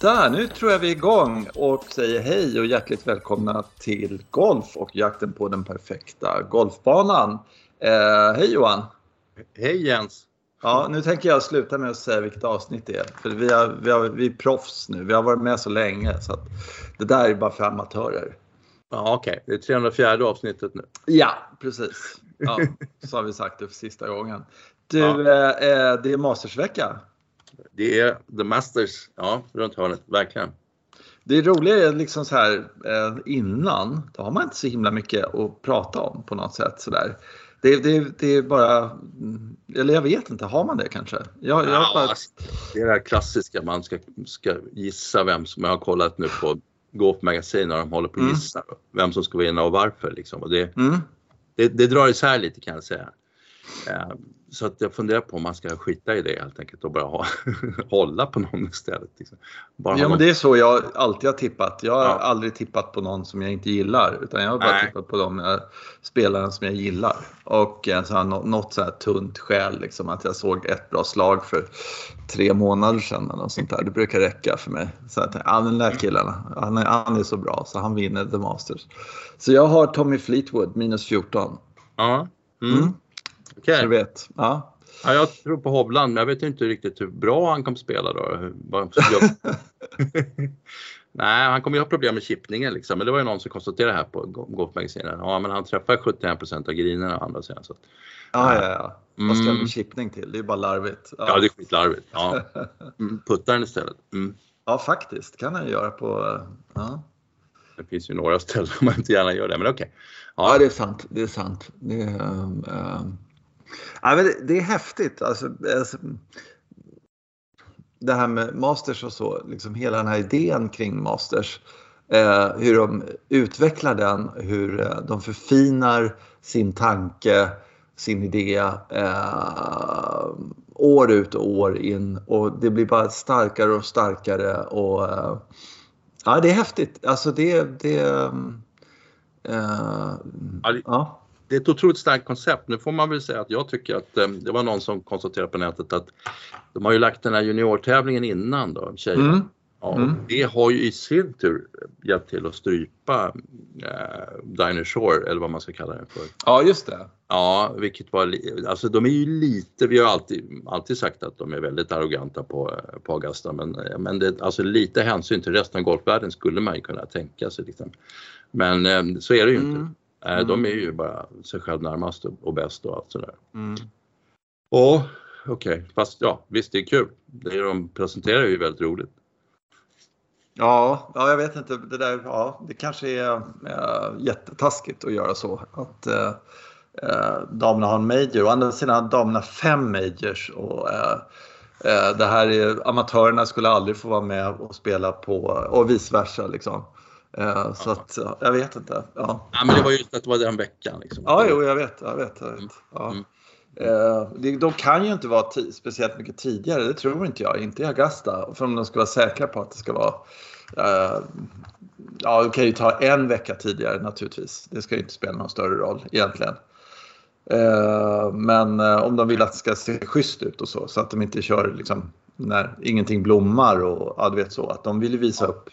Där, nu tror jag vi är igång och säger hej och hjärtligt välkomna till Golf och jakten på den perfekta golfbanan. Eh, hej Johan! Hej Jens! Ja, nu tänker jag sluta med att säga vilket avsnitt det är. För vi, har, vi, har, vi är proffs nu, vi har varit med så länge så att det där är bara för amatörer. Ja, Okej, okay. det är 304 avsnittet nu. Ja, precis. Ja, så har vi sagt det för sista gången. Du, ja. eh, det är Mastersvecka. Det är The Masters, ja, runt hörnet, verkligen. Det roliga är liksom så här eh, innan, då har man inte så himla mycket att prata om på något sätt sådär. Det, det, det är bara, eller jag vet inte, har man det kanske? Jag, jag ja, bara... Det är det här klassiska, man ska, ska gissa vem som, jag har kollat nu på Golf Magazine när de håller på att mm. gissa mm. vem som ska vinna och varför liksom. Och det, mm. det, det drar isär lite kan jag säga. Eh, så att jag funderar på om man ska skita i det helt enkelt och bara ha, hålla på någon istället. Liksom. Bara ja, men det är så jag alltid har tippat. Jag har ja. aldrig tippat på någon som jag inte gillar utan jag har bara Nej. tippat på de spelarna som jag gillar. Och så här, något så här tunt skäl, liksom, att jag såg ett bra slag för tre månader sedan eller sånt där. Det brukar räcka för mig. Så att, ja, den där killen, han är, han är så bra så han vinner The Masters. Så jag har Tommy Fleetwood minus 14. Ja. Mm. Mm. Okay. Du vet. Ja. Ja, jag tror på Hovland, men jag vet inte riktigt hur bra han kommer spela då. Nej, han kommer ju ha problem med chippningen liksom. Men det var ju någon som konstaterade här på Golfmagasinet. Ja, men han träffar 71% av grinerna å andra sidan. Så. Ja, ja, ja. Vad ska mm. med chippning till? Det är ju bara larvigt. Ja, ja det är skitlarvigt. Ja. Mm, puttar den istället. Mm. Ja, faktiskt. kan han göra på... Ja. Det finns ju några ställen man inte gärna gör det, men okej. Okay. Ja. ja. det är sant. Det är sant. Det är, um, um Ja, men det, är häftigt. Alltså, alltså, det här med masters och så, liksom hela den här idén kring masters. Eh, hur de utvecklar den, hur eh, de förfinar sin tanke, sin idé eh, år ut och år in och det blir bara starkare och starkare och eh, ja, det är häftigt. Alltså det, det eh, ja det är ett otroligt starkt koncept. Nu får man väl säga att jag tycker att eh, det var någon som konstaterade på nätet att de har ju lagt den här juniortävlingen innan då, tjejerna. Mm. Ja, mm. Det har ju i sin tur hjälpt till att strypa eh, Diner Shore eller vad man ska kalla den för. Ja, just det. Ja, vilket var, alltså de är ju lite, vi har alltid, alltid sagt att de är väldigt arroganta på, på Augusta men, men det, alltså lite hänsyn till resten av golfvärlden skulle man ju kunna tänka sig. Liksom. Men eh, så är det ju mm. inte. Mm. De är ju bara sig själv närmast och bäst och allt sådär. Mm. Och okej, okay. fast ja visst det är kul. Det de presenterar är ju väldigt roligt. Ja, ja, jag vet inte. Det, där, ja, det kanske är äh, jättetaskigt att göra så. Att äh, damerna har en major. Å andra sidan har damerna fem majors. Och, äh, det här är, amatörerna skulle aldrig få vara med och spela på och vice versa. Liksom. Uh, så att, jag vet inte. Ja. ja, men det var just att det var den veckan. Liksom. Ja, jo, jag vet. Jag vet, jag vet. Ja. Mm. Uh, de kan ju inte vara speciellt mycket tidigare, det tror inte jag. Inte i Augusta. För om de ska vara säkra på att det ska vara... Uh, ja, de kan ju ta en vecka tidigare naturligtvis. Det ska ju inte spela någon större roll egentligen. men om de vill att det ska se schysst ut och så, så att de inte kör liksom när ingenting blommar och ja, du vet så. Att de vill visa upp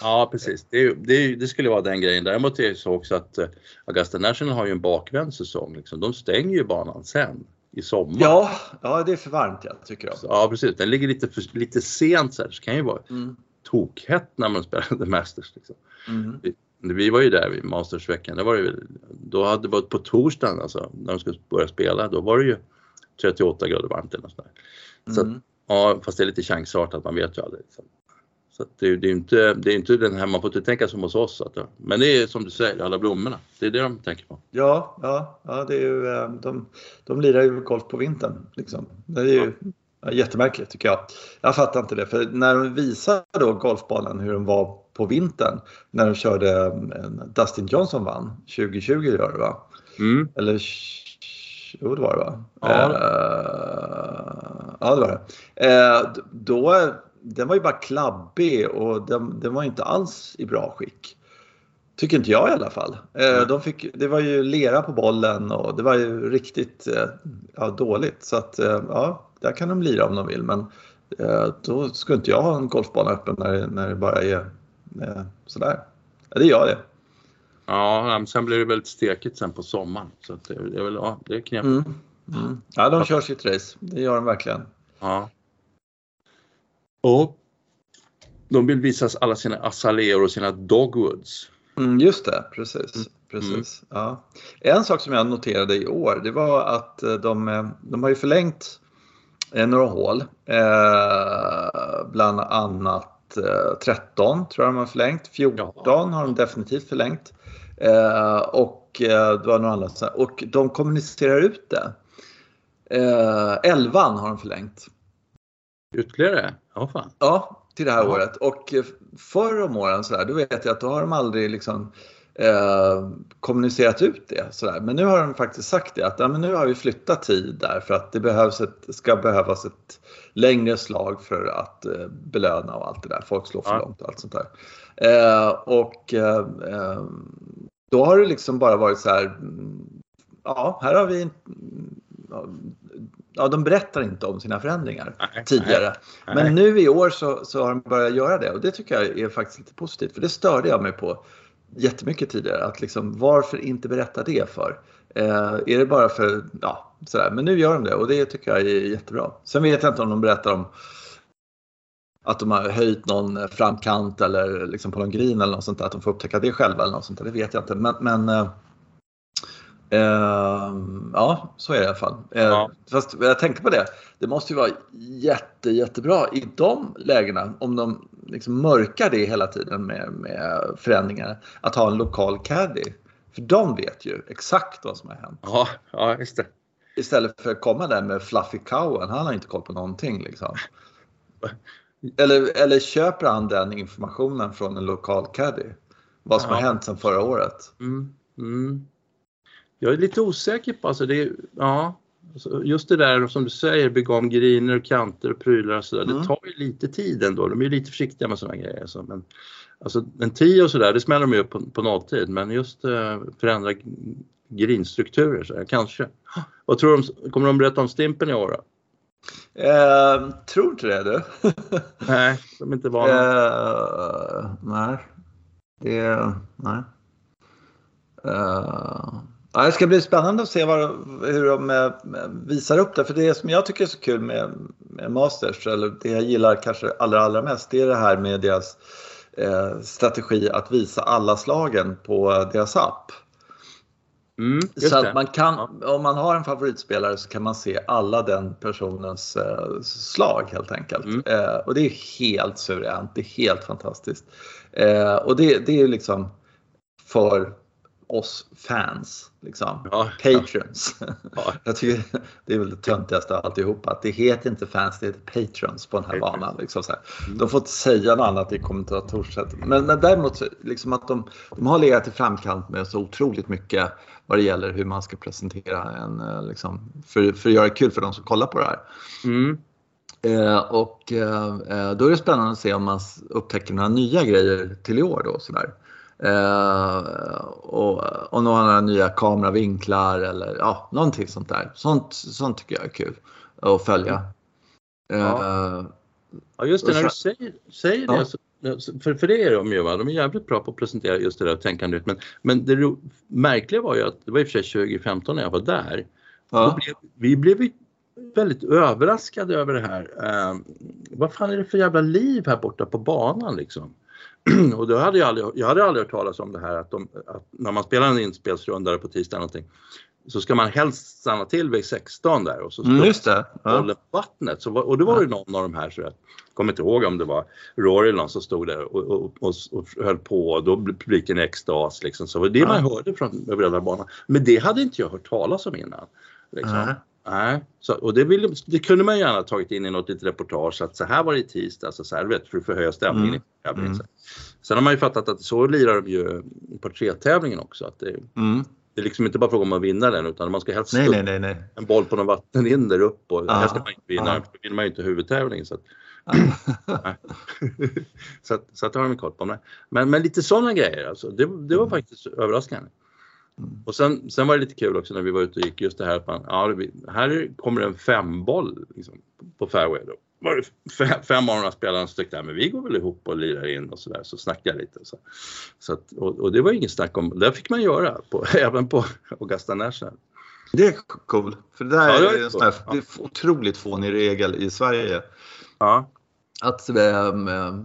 Ja precis, det, det, det, skulle vara den grejen. Däremot är det så också att uh, Augusta National har ju en bakvänd säsong. Liksom. De stänger ju banan sen i sommar. Ja, ja det är för varmt jag tycker jag. Så, ja precis, den ligger lite, för, lite sent så här. Så det kan ju vara mm. tokhett när man spelar The Masters. Liksom. Mm. Vi, vi, var ju där vid Mastersveckan, det var ju, då hade det varit på torsdagen alltså, när de skulle börja spela, då var det ju 38 grader varmt eller sådär. Så mm. ja, fast det är lite chansartat, man vet ju aldrig. Liksom. Så det, det, är inte, det är inte den här, man får inte tänka som hos oss. Att, men det är som du säger, alla blommorna. Det är det de tänker på. Ja, ja, ja det är ju, eh, de, de lirar ju golf på vintern. Liksom. Det är ju ja. jättemärkligt tycker jag. Jag fattar inte det. För när de visar då golfbanan hur den var på vintern. När de körde, eh, Dustin Johnson vann 2020 gör det va? Mm. Eller Jo, det var det va? Ja, uh, ja det var det. Uh, då den var ju bara klabbig och den, den var inte alls i bra skick. Tycker inte jag i alla fall. Mm. De fick, det var ju lera på bollen och det var ju riktigt eh, ja, dåligt. Så att eh, ja, där kan de lira om de vill. Men eh, då skulle inte jag ha en golfbana öppen när, när det bara är eh, sådär. Ja, det gör det. Ja, men sen blir det väldigt stekigt sen på sommaren. Så det är väl, ja, det är knepigt. Mm. Mm. Ja, de kör sitt race. Det gör de verkligen. Ja. Och de vill visa alla sina azaleor och sina dogwoods. Mm, just det, precis. Mm. precis. Ja. En sak som jag noterade i år, det var att eh, de, eh, de har ju förlängt eh, några hål. Eh, bland annat eh, 13 tror jag de har förlängt. 14 ja. har de definitivt förlängt. Eh, och det var några andra. Och de kommunicerar ut det. Eh, 11 har de förlängt. Ytterligare? Ja, fan. Ja, till det här ja. året. Och förr om åren så där, då vet jag att då har de aldrig liksom eh, kommunicerat ut det. Så där. Men nu har de faktiskt sagt det att ja, men nu har vi flyttat tid där för att det behövs ett, ska behövas ett längre slag för att eh, belöna och allt det där. Folk slår för ja. långt och allt sånt där. Eh, och eh, eh, då har det liksom bara varit så här. Mm, ja, här har vi ja, de berättar inte om sina förändringar nej, tidigare. Nej, Men nu i år så, så har de börjat göra det och det tycker jag är faktiskt lite positivt för det störde jag mig på jättemycket tidigare. Att liksom, varför inte berätta det för? Eh, är det bara för, ja sådär. Men nu gör de det och det tycker jag är jättebra. Sen vet jag inte om de berättar om att de har höjt någon framkant eller liksom på någon green eller något sånt där, att de får upptäcka det själva eller något sånt där, det vet jag inte. Men, men eh, Uh, ja, så är det i alla fall. Uh, ja. Fast jag tänkte på det. Det måste ju vara jätte, jättebra i de lägena om de liksom mörkar det hela tiden med, med förändringar. Att ha en lokal caddy. För de vet ju exakt vad som har hänt. Ja, ja just det. Istället för att komma där med Fluffy Cowen. Han har inte koll på någonting liksom. Eller, eller köper han den informationen från en lokal caddy? Vad som ja. har hänt sedan förra året. Mm. Mm. Jag är lite osäker på, alltså det, ja, alltså just det där som du säger, bygga om griner och kanter och prylar och sådär, mm. det tar ju lite tid ändå. De är lite försiktiga med sådana grejer. Så, men, alltså en 10 och sådär, det smäller de ju upp på, på nolltid, men just uh, förändra grinstrukturer, så här, kanske. Vad tror du, kommer de berätta om Stimpen i år då? Eh, tror inte det du. nej, de är inte vana. Eh, nej. Det, nej. Uh, Ja, det ska bli spännande att se vad, hur de eh, visar upp det. För det som jag tycker är så kul med, med Masters, eller det jag gillar kanske allra, allra mest, det är det här med deras eh, strategi att visa alla slagen på deras app. Mm, så att man kan, om man har en favoritspelare så kan man se alla den personens eh, slag helt enkelt. Mm. Eh, och det är helt suveränt, det är helt fantastiskt. Eh, och det, det är liksom för oss fans, liksom. Ja, patrons. Ja. Jag tycker det är väl det töntigaste alltihopa. Att det heter inte fans, det heter patrons på den här patrons. banan. Liksom. Mm. De får inte säga något annat i kommentatorsättet. Men, men däremot liksom att de, de har legat i framkant med så otroligt mycket vad det gäller hur man ska presentera en, eh, liksom, för, för att göra det kul för de som kollar på det här. Mm. Eh, och eh, eh då är det spännande att se om man upptäcker några nya grejer till i år då. Sådär. Eh, och, och några nya kameravinklar eller ja, någonting sånt där. Sånt, sånt tycker jag är kul att följa. Ja, eh, ja just det, när du säger, säger ja. det. Så, för, för det är de ju, va? de är jävligt bra på att presentera just det där tänkandet. Men, men det märkliga var ju att, det var i och för sig 2015 när jag var där, ja. blev, vi blev väldigt överraskade över det här. Uh, vad fan är det för jävla liv här borta på banan liksom? och då hade jag, aldrig, jag hade aldrig hört talas om det här att, de, att när man spelar en inspelsrunda på tisdag någonting så ska man helst stanna till vid 16 där och så mm, just det. Ja. vattnet. Så, och det var ju någon av de här, så jag kommer inte ihåg om det var Rory eller någon som stod där och, och, och, och höll på och då blev publiken i extas. Liksom. Så det var det ja. man hörde från hela banan. Men det hade inte jag hört talas om innan. Liksom. Nej, så, och det, vill, det, kunde man gärna tagit in i något litet reportage att så här var det i tisdags och så här, vet, för att förhöja stämningen. Mm. Mm. Sen har man ju fattat att så lirar de ju porträttävlingen också. Att det, mm. det är liksom inte bara fråga om att vinna den utan man ska helst nej, nej, nej, nej. en boll på någon vattenhinder upp och här ska man inte vinna, Aha. då vinner man ju inte huvudtävlingen. Så att, så, att, så att det har de koll på. Men, men lite sådana grejer alltså, det, det var faktiskt överraskande. Och sen, sen var det lite kul också när vi var ute och gick just det här att man, ja, här kommer en femboll liksom, på fairway då. var det fem, av de här spelarna som tyckte att vi går väl ihop och lirar in och sådär, så snackade jag lite. Så. Så att, och, och, det var inget snack om, det fick man göra på, även på Augusta National. Det är cool, för det där ja, det är, en sån här, ja. otroligt fånig regel i Sverige. Ja. Att äh,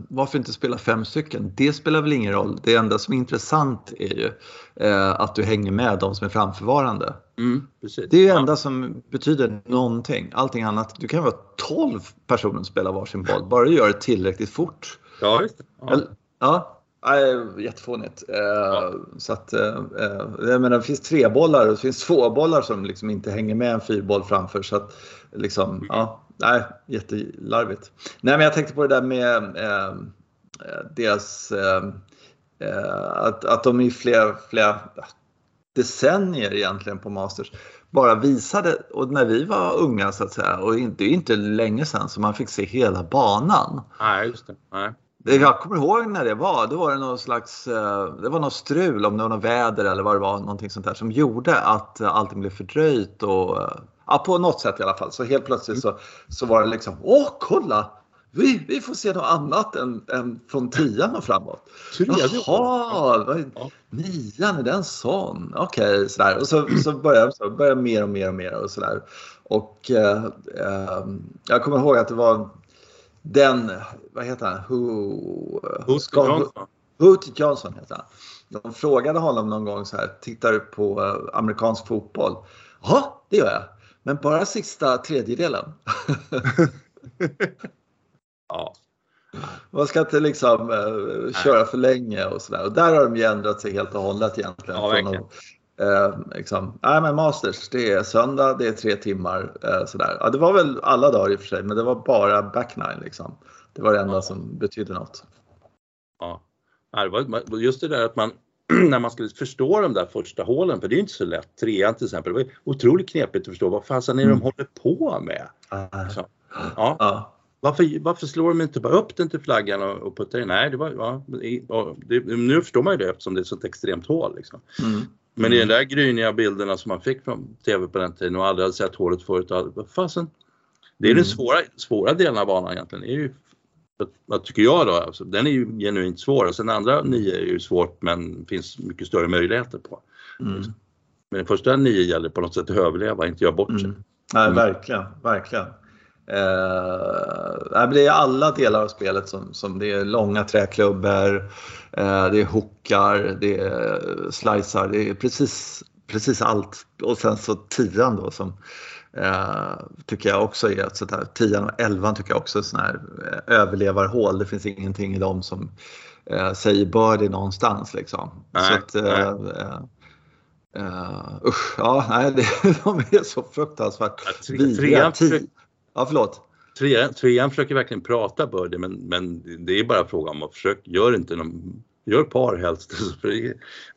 varför inte spela fem stycken? Det spelar väl ingen roll. Det enda som är intressant är ju äh, att du hänger med de som är framförvarande. Mm, det är det enda som betyder någonting. Allting annat, du kan vara 12 personer som spelar varsin boll, bara du gör det tillräckligt fort. Ja, just det. Ja. ja. Nej, jättefånigt. Eh, ja. Så att, eh, jag menar, det finns tre bollar och det finns två bollar som liksom inte hänger med en fyrboll framför. Så att, liksom, mm. ja, nej, jättelarvigt. Nej, men jag tänkte på det där med eh, deras... Eh, att, att de i flera, flera decennier egentligen på Masters bara visade, och när vi var unga så att säga, och det är inte länge sedan som man fick se hela banan. Nej, just det. Nej. Jag kommer ihåg när det var. Då var det någon slags, eh, det var något strul om det var något väder eller vad det var, någonting sånt där som gjorde att allting blev fördröjt och eh, ja, på något sätt i alla fall. Så helt plötsligt så, så var det liksom, åh kolla! Vi, vi får se något annat än, än från tian och framåt. Jaha, nian, är den sån? Okej, okay, sådär. Och så, så började så börjar mer och mer och mer och sådär. Och eh, eh, jag kommer ihåg att det var den, vad heter han? Who, Hootie Johnson. Hootie Johnson heter han. De frågade honom någon gång så här, tittar du på uh, amerikansk fotboll? Ja, det gör jag. Men bara sista tredjedelen. ja. Man ska inte liksom uh, köra för länge och sådär. Och där har de ju ändrat sig helt och hållet egentligen. Ja, verkligen. Eh, liksom, nej men Masters, det är söndag, det är tre timmar. Eh, sådär. Ja, det var väl alla dagar i och för sig, men det var bara back nine. Liksom. Det var det enda ja. som betydde något. Ja, just det där att man när man skulle förstå de där första hålen, för det är inte så lätt. Trean till exempel, det var otroligt knepigt att förstå vad fasen är mm. de håller på med. Så, ja. ja. Varför, varför slår de inte bara upp den till flaggan och, och puttar in? Nej, det var, ja, det, nu förstår man ju det eftersom det är ett så extremt hål. Liksom. Mm. Men i de där gryniga bilderna som man fick från TV på den tiden och aldrig hade sett hålet förut, vad fasen. Det är mm. den svåra, svåra delen av banan egentligen. Det är ju, vad tycker jag då? Alltså, den är ju genuint svår och sen andra nio är ju svårt men finns mycket större möjligheter på. Mm. Men den första nio gäller på något sätt att överleva, inte göra bort sig. Mm. Nej, mm. verkligen, verkligen. Eh, det är alla delar av spelet som, som det är långa träklubbor, eh, det är hookar, det är slicer, det är precis, precis allt. Och sen så tian då som eh, tycker jag också är ett sånt här, tian och elvan tycker jag också är sån här eh, överlevarhål. Det finns ingenting i dem som eh, säger birdie någonstans liksom. Nej, så att, Uh, usch, ja, nej, det, de är så fruktansvärt ja, tre, trean, Ja, förlåt. Trean, trean försöker verkligen prata birdie men, men det är bara fråga om att försöka, gör inte någon, gör par helst. det är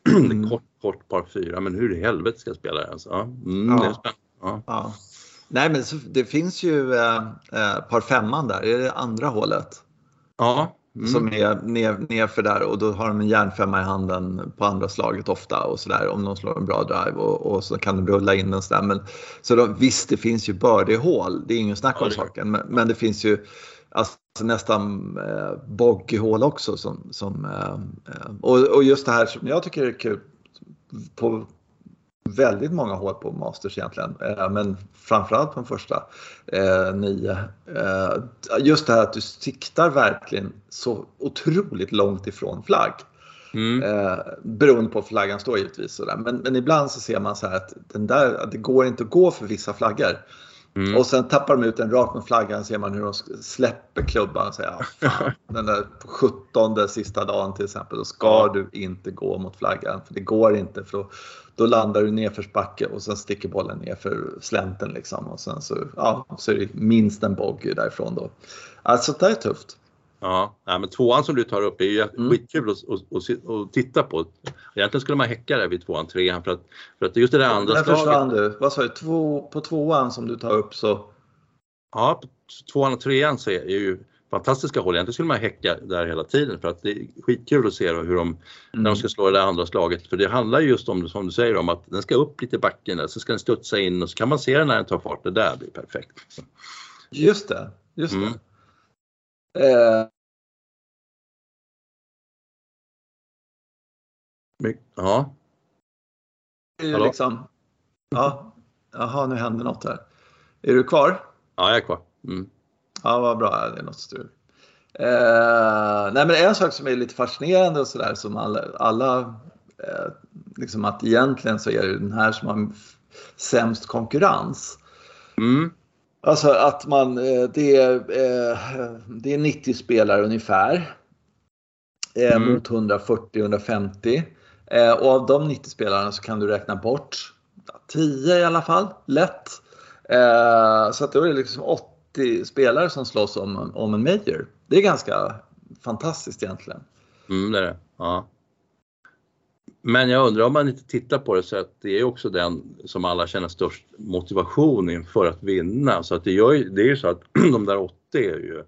mm. kort, kort par fyra, men hur i helvete ska jag spela det? Alltså, mm, ja. Det är spännande. Ja. ja. Nej men det finns ju eh, eh, par femman där, är det andra hålet? Ja, Mm. Som är ner, nerför där och då har de en järnfemma i handen på andra slaget ofta och sådär om de slår en bra drive och, och så kan de rulla in den sådär. Men, så då, visst, det finns ju birdie-hål, det är ingen snack om ja, saken, men, men, det finns ju alltså, nästan eh, boggy-hål också. Som, som eh, eh, och, och just det här som jag tycker är kul på väldigt många hål på Masters egentligen, eh, men framförallt på den första eh, nio. Eh, just det här att du siktar verkligen så otroligt långt ifrån flagg. Mm. Eh, beroende på flaggan står givetvis. Sådär. Men, men ibland så ser man så att den där, det går inte att gå för vissa flaggor. Mm. Och sen tappar de ut den rakt med flaggan ser man hur de släpper klubban och säger ja, fan, den där 17 sista dagen till exempel, då ska du inte gå mot flaggan för det går inte för då, då landar du nedförsbacke och sen sticker bollen ner för slänten liksom och sen så, ja, så är det minst en bogey därifrån då. Alltså det är tufft. Ja, men tvåan som du tar upp är ju mm. skitkul att, att, att, titta på. Egentligen skulle man häcka där vid tvåan, trean för att, för att just det där andra slaget. försvann du. Vad sa du? Två, på tvåan som du tar upp så? Ja, på tvåan och trean så är ju fantastiska hål. Egentligen skulle man häcka där hela tiden för att det är skitkul att se hur de, mm. när de ska slå det andra slaget. För det handlar just om, som du säger, om att den ska upp lite i backen så ska den studsa in och så kan man se den när den tar fart. Det där blir perfekt. Just det. just det. Eh, Ja. Hallå? liksom, ja, jaha, nu händer något här. Är du kvar? Ja, jag är kvar. Mm. Ja, vad bra. Det är något strul. Eh, nej, men en sak som är lite fascinerande och sådär som alla, alla eh, liksom att egentligen så är det den här som har sämst konkurrens. Mm. Alltså att man, eh, det är, eh, det är 90 spelare ungefär. eh, Mm. Mot 140-150. Eh, Och av de 90 spelarna så kan du räkna bort ja, 10 i alla fall, lätt. Så att då är det liksom 80 spelare som slåss om, om en major. Det är ganska fantastiskt egentligen. Mm, det är det. Ja. Men jag undrar om man inte tittar på det så att det är också den som alla känner störst motivation inför att vinna. Så att det, gör, det är ju så att de där 80 är ju,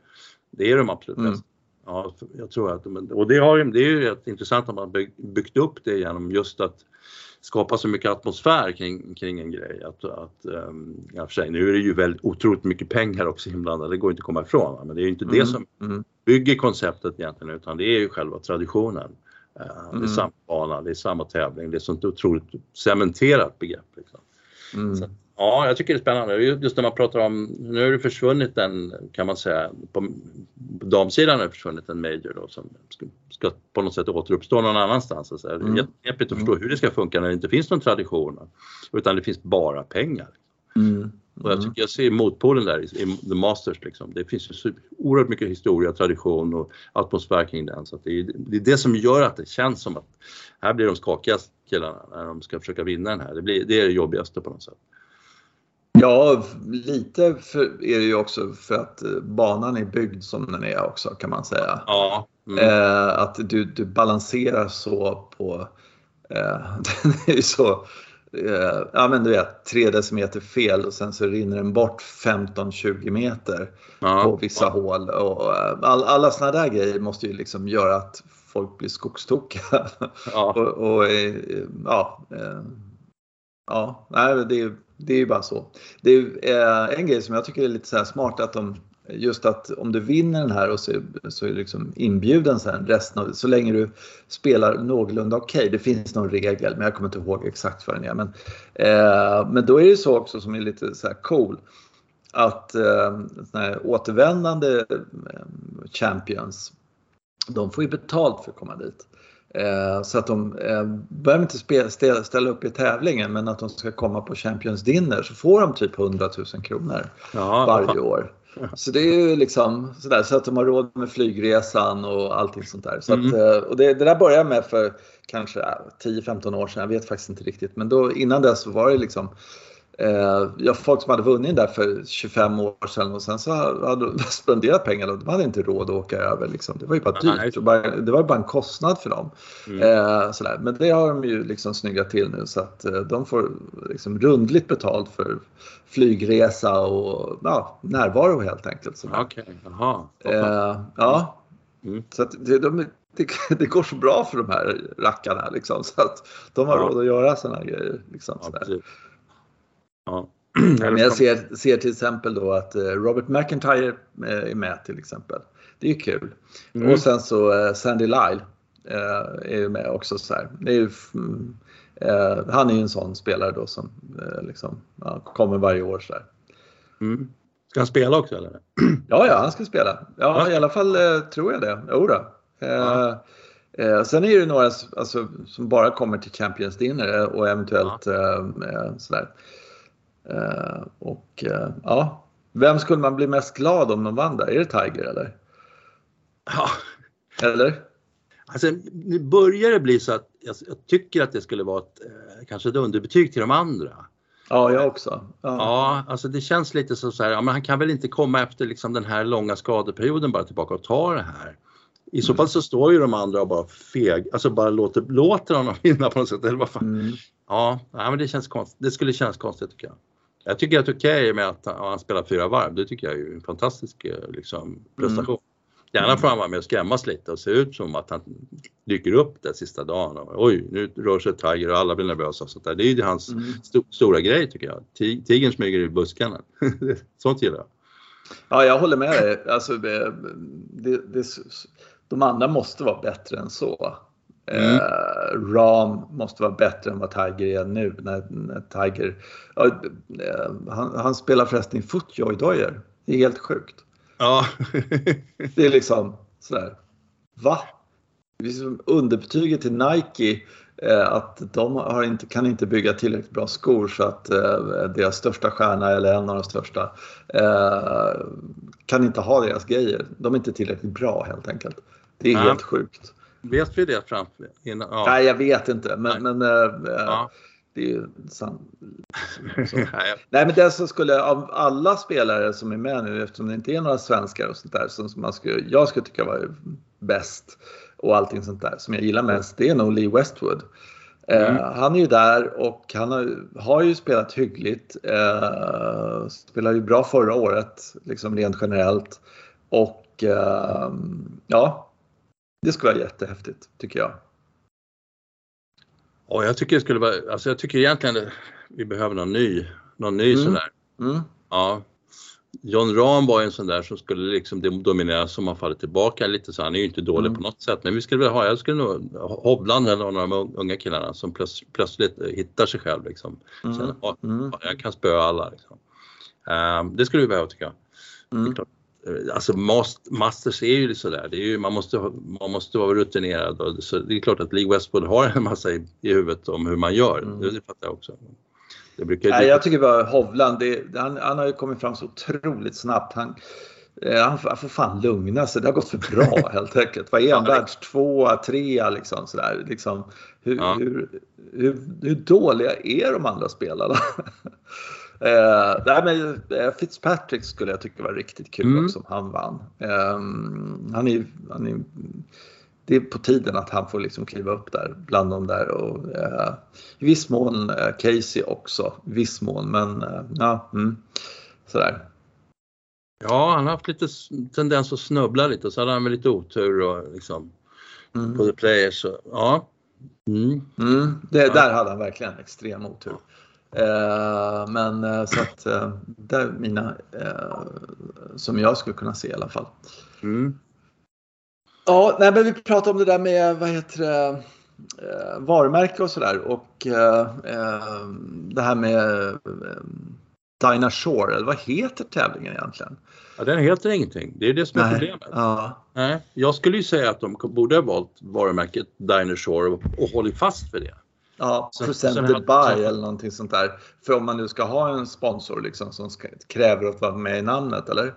det är de absolut Mm. bästa. Ja, jag tror att, och det, har, det är ju rätt intressant att man bygg, byggt upp det genom just att skapa så mycket atmosfär kring, kring en grej. Att, att, um, ja, för sig, nu är det ju väldigt otroligt mycket pengar också inblandade, det går inte att komma ifrån. Va? Men det är ju inte det Mm, som mm. bygger konceptet egentligen utan det är ju själva traditionen. Eh, Det är Mm. samma bana, det är samma tävling, det är sånt otroligt cementerat begrepp. Liksom. Mm. Så, ja, jag tycker det är spännande. Just när man pratar om, nu har det försvunnit en, kan man säga, på damsidan har det försvunnit en major då som ska, ska på något sätt återuppstå någon annanstans. Så det är Mm. jätteknepigt att förstå hur det ska funka när det inte finns någon tradition utan det finns bara pengar. Mm. Och jag tycker jag ser motpolen där i, i The Masters liksom. Det finns ju så oerhört mycket historia, tradition och atmosfär kring den. Så det, är, det är det som gör att det känns som att här blir de skakiga killarna när de ska försöka vinna den här. Det, blir, det är det jobbigaste på något sätt. Ja, lite för, är det ju också för att eh, banan är byggd som den är också kan man säga. Ja. Mm. Eh, att du, du balanserar så på... Eh, den är ju så... Eh, ja men du vet, 3 decimeter fel och sen så rinner den bort 15-20 meter ja. på vissa hål. Och, eh, all, alla såna där grejer måste ju liksom göra att folk blir skogstokiga. Ja. och, och eh, ja, ja, nej, det, är- det är ju bara så. Det är eh, en grej som jag tycker är lite så här smart att de Just att om du vinner den här och så, så är du liksom inbjuden sen resten av, så länge du spelar någorlunda okej. Det finns någon regel men jag kommer inte ihåg exakt vad den är. Men, eh, men då är det så också som är lite så här cool att eh, här återvändande eh, champions de får ju betalt för att komma dit. Eh, så att de eh, behöver inte ställa, upp i tävlingen men att de ska komma på Champions Dinner så får de typ 100 000 kronor Ja, varje år. Så det är ju liksom sådär så att de har råd med flygresan och allting sånt där. Så Mm. att, eh, och det, det där började jag med för kanske ja, 10-15 år sedan, jag vet faktiskt inte riktigt. Men då, innan dess så var det liksom Eh, ja, folk som hade vunnit där för 25 år sedan och sen så hade de spenderat pengar och de hade inte råd att åka över. Liksom. Det var ju bara dyrt. det var ju bara en kostnad för dem. Mm. Eh, sådär. Men det har de ju liksom snyggat till nu så att eh, de får liksom rundligt betalt för flygresa och ja, närvaro helt enkelt. Okej, jaha. Eh, ja. Mm. Så att det, de, det, det går så bra för de här rackarna liksom, så att de har Ja. råd att göra sådana grejer. Liksom, Ja. Ja. Men jag ser, ser till exempel då att eh, Robert McIntyre eh, är med till exempel. Det är kul. Mm. Och sen så eh, Sandy Lyle är ju med också. Så här. Det är ju, mm, han är ju en sån spelare då som liksom, ja, kommer varje år. Så. Mm. Ska han spela också eller? Ja, ja, han ska spela. Ja, Ja. i alla fall tror jag det. Jo då. Ja. eh, sen är det ju några alltså, som bara kommer till Champions Dinner och eventuellt eh, eh, sådär. Eh, och eh, ja, vem skulle man bli mest glad om de vann där? Är det Tiger eller? Ja. Eller? Alltså, nu börjar det bli så att jag, jag tycker att det skulle vara ett, eh, kanske ett underbetyg till de andra. Ja, jag också. Ja. Ja, alltså det känns lite så, så här, ja, men han kan väl inte komma efter liksom den här långa skadeperioden bara tillbaka och ta det här. I så Mm. fall så står ju de andra och bara feg, alltså bara låter, låter honom vinna på något sätt. Eller vad fan. Mm. Ja, nej, men det känns konstigt. Det skulle kännas konstigt tycker jag. Jag tycker att det är okej med att han, spelar fyra varv. Det tycker jag är en fantastisk eh, liksom, prestation. Gärna får han vara med och skrämmas lite och se ut som att han dyker upp där sista dagen. Och, Oj, nu rör sig Tiger och alla blir nervösa. Och sånt där. Det är ju hans Mm. sto- stora grej tycker jag. Ti- Tigern smyger i buskarna. Sånt gillar jag. Ja, jag håller med dig. Alltså, det, det, de andra måste vara bättre än så. Mm. Eh, Ram måste vara bättre än vad Tiger är nu. När, när Tiger, eh, han, han, spelar förresten i footjoy-dojor. Det är helt sjukt. Ja. det är liksom sådär. Va? Underbetyget till Nike eh, att de inte, kan inte bygga tillräckligt bra skor så att eh, deras största stjärna eller en av de största eh, kan inte ha deras grejer. De är inte tillräckligt bra helt enkelt. Det är ja. helt sjukt. Vet vi det framför? Innan, ja. Nej, jag vet inte. Men, men äh, ja. det är ju sant. Nej, men det som skulle av alla spelare som är med nu, eftersom det inte är några svenskar och sånt där som man skulle, jag skulle tycka var bäst och allting sånt där som jag gillar mest, det är nog Lee Westwood. Eh, mm. Uh, han är ju där och han har, har ju spelat hyggligt. Uh, spelade ju bra förra året, liksom rent generellt. Och uh, ja, det skulle vara jättehäftigt tycker jag. Ja, jag tycker det skulle vara, alltså jag tycker egentligen vi behöver någon ny, någon ny mm. sån där. Mm. Ja. John Rahm var en sån där som skulle liksom dominera som har fallit tillbaka lite så han är ju inte dålig mm. på något sätt men vi skulle väl ha, jag skulle nog, Hovland eller någon av de unga killarna som plöts, plötsligt hittar sig själv liksom. Mm. Sen, ja, mm. jag kan spöa alla liksom. Um, det skulle vi behöva tycker jag. Mm. Alltså Masters är ju sådär, det är ju, man, måste, man måste vara rutinerad och så det är klart att Lee Westwood har en massa i, i huvudet om hur man gör, mm. det, fattar jag också. Det brukar Nej, jag tycker bara Hovland, det, han, han, har ju kommit fram så otroligt snabbt. Han, eh, han, får fan lugna sig, det har gått för bra helt enkelt. Vad är han, världs tvåa, trea liksom sådär. Liksom, hur, ja. hur, hur, hur dåliga är de andra spelarna? Eh, nej, men, eh, Fitzpatrick skulle jag tycka var riktigt kul mm. också om han vann. Eh, han är, han är, det är på tiden att han får liksom kliva upp där bland de där och eh, i viss mån eh, Casey också, i viss mån men eh, ja, mm, sådär. Ja, han har haft lite tendens att snubbla lite och så hade han väl lite otur och liksom mm. på the players. Så, ja. Mm. Mm, det, ja. Där hade han verkligen extrem otur. Eh, men eh, så att eh, det är mina som jag skulle kunna se i alla fall. Mm. Ja, nej, men vi pratade om det där med vad heter det, varumärke och sådär och det här med Dinah Shore, eller vad heter tävlingen egentligen? Ja, den heter ingenting. Det är det som är Nej. problemet. Ja. Nej, jag skulle ju säga att de borde ha valt varumärket Dinah Shore och, och hållit fast vid det. Ja, presented by eller någonting sånt där. För om man nu ska ha en sponsor liksom som ska, kräver att vara med i namnet eller?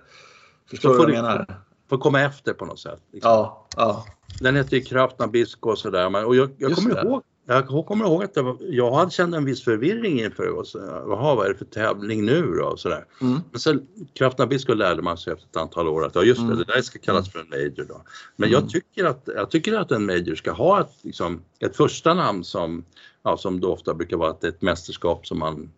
Förstår du vad jag menar? Får komma efter på något sätt. Liksom. Ja, ja. Den heter ju Kraft Nabisco och sådär. Och jag, jag kommer ihåg jag kommer ihåg att var, jag hade känt en viss förvirring inför oss. Jaha, vad är det för tävling nu då? Och sådär. Mm. Men sen Kraft Nabisco lärde man sig efter ett antal år att ja, just det, mm. det där ska kallas för en major. Då. Men mm. jag, tycker att, jag tycker att en major ska ha ett, liksom, ett första namn som, ja, som då ofta brukar vara ett, ett mästerskap som man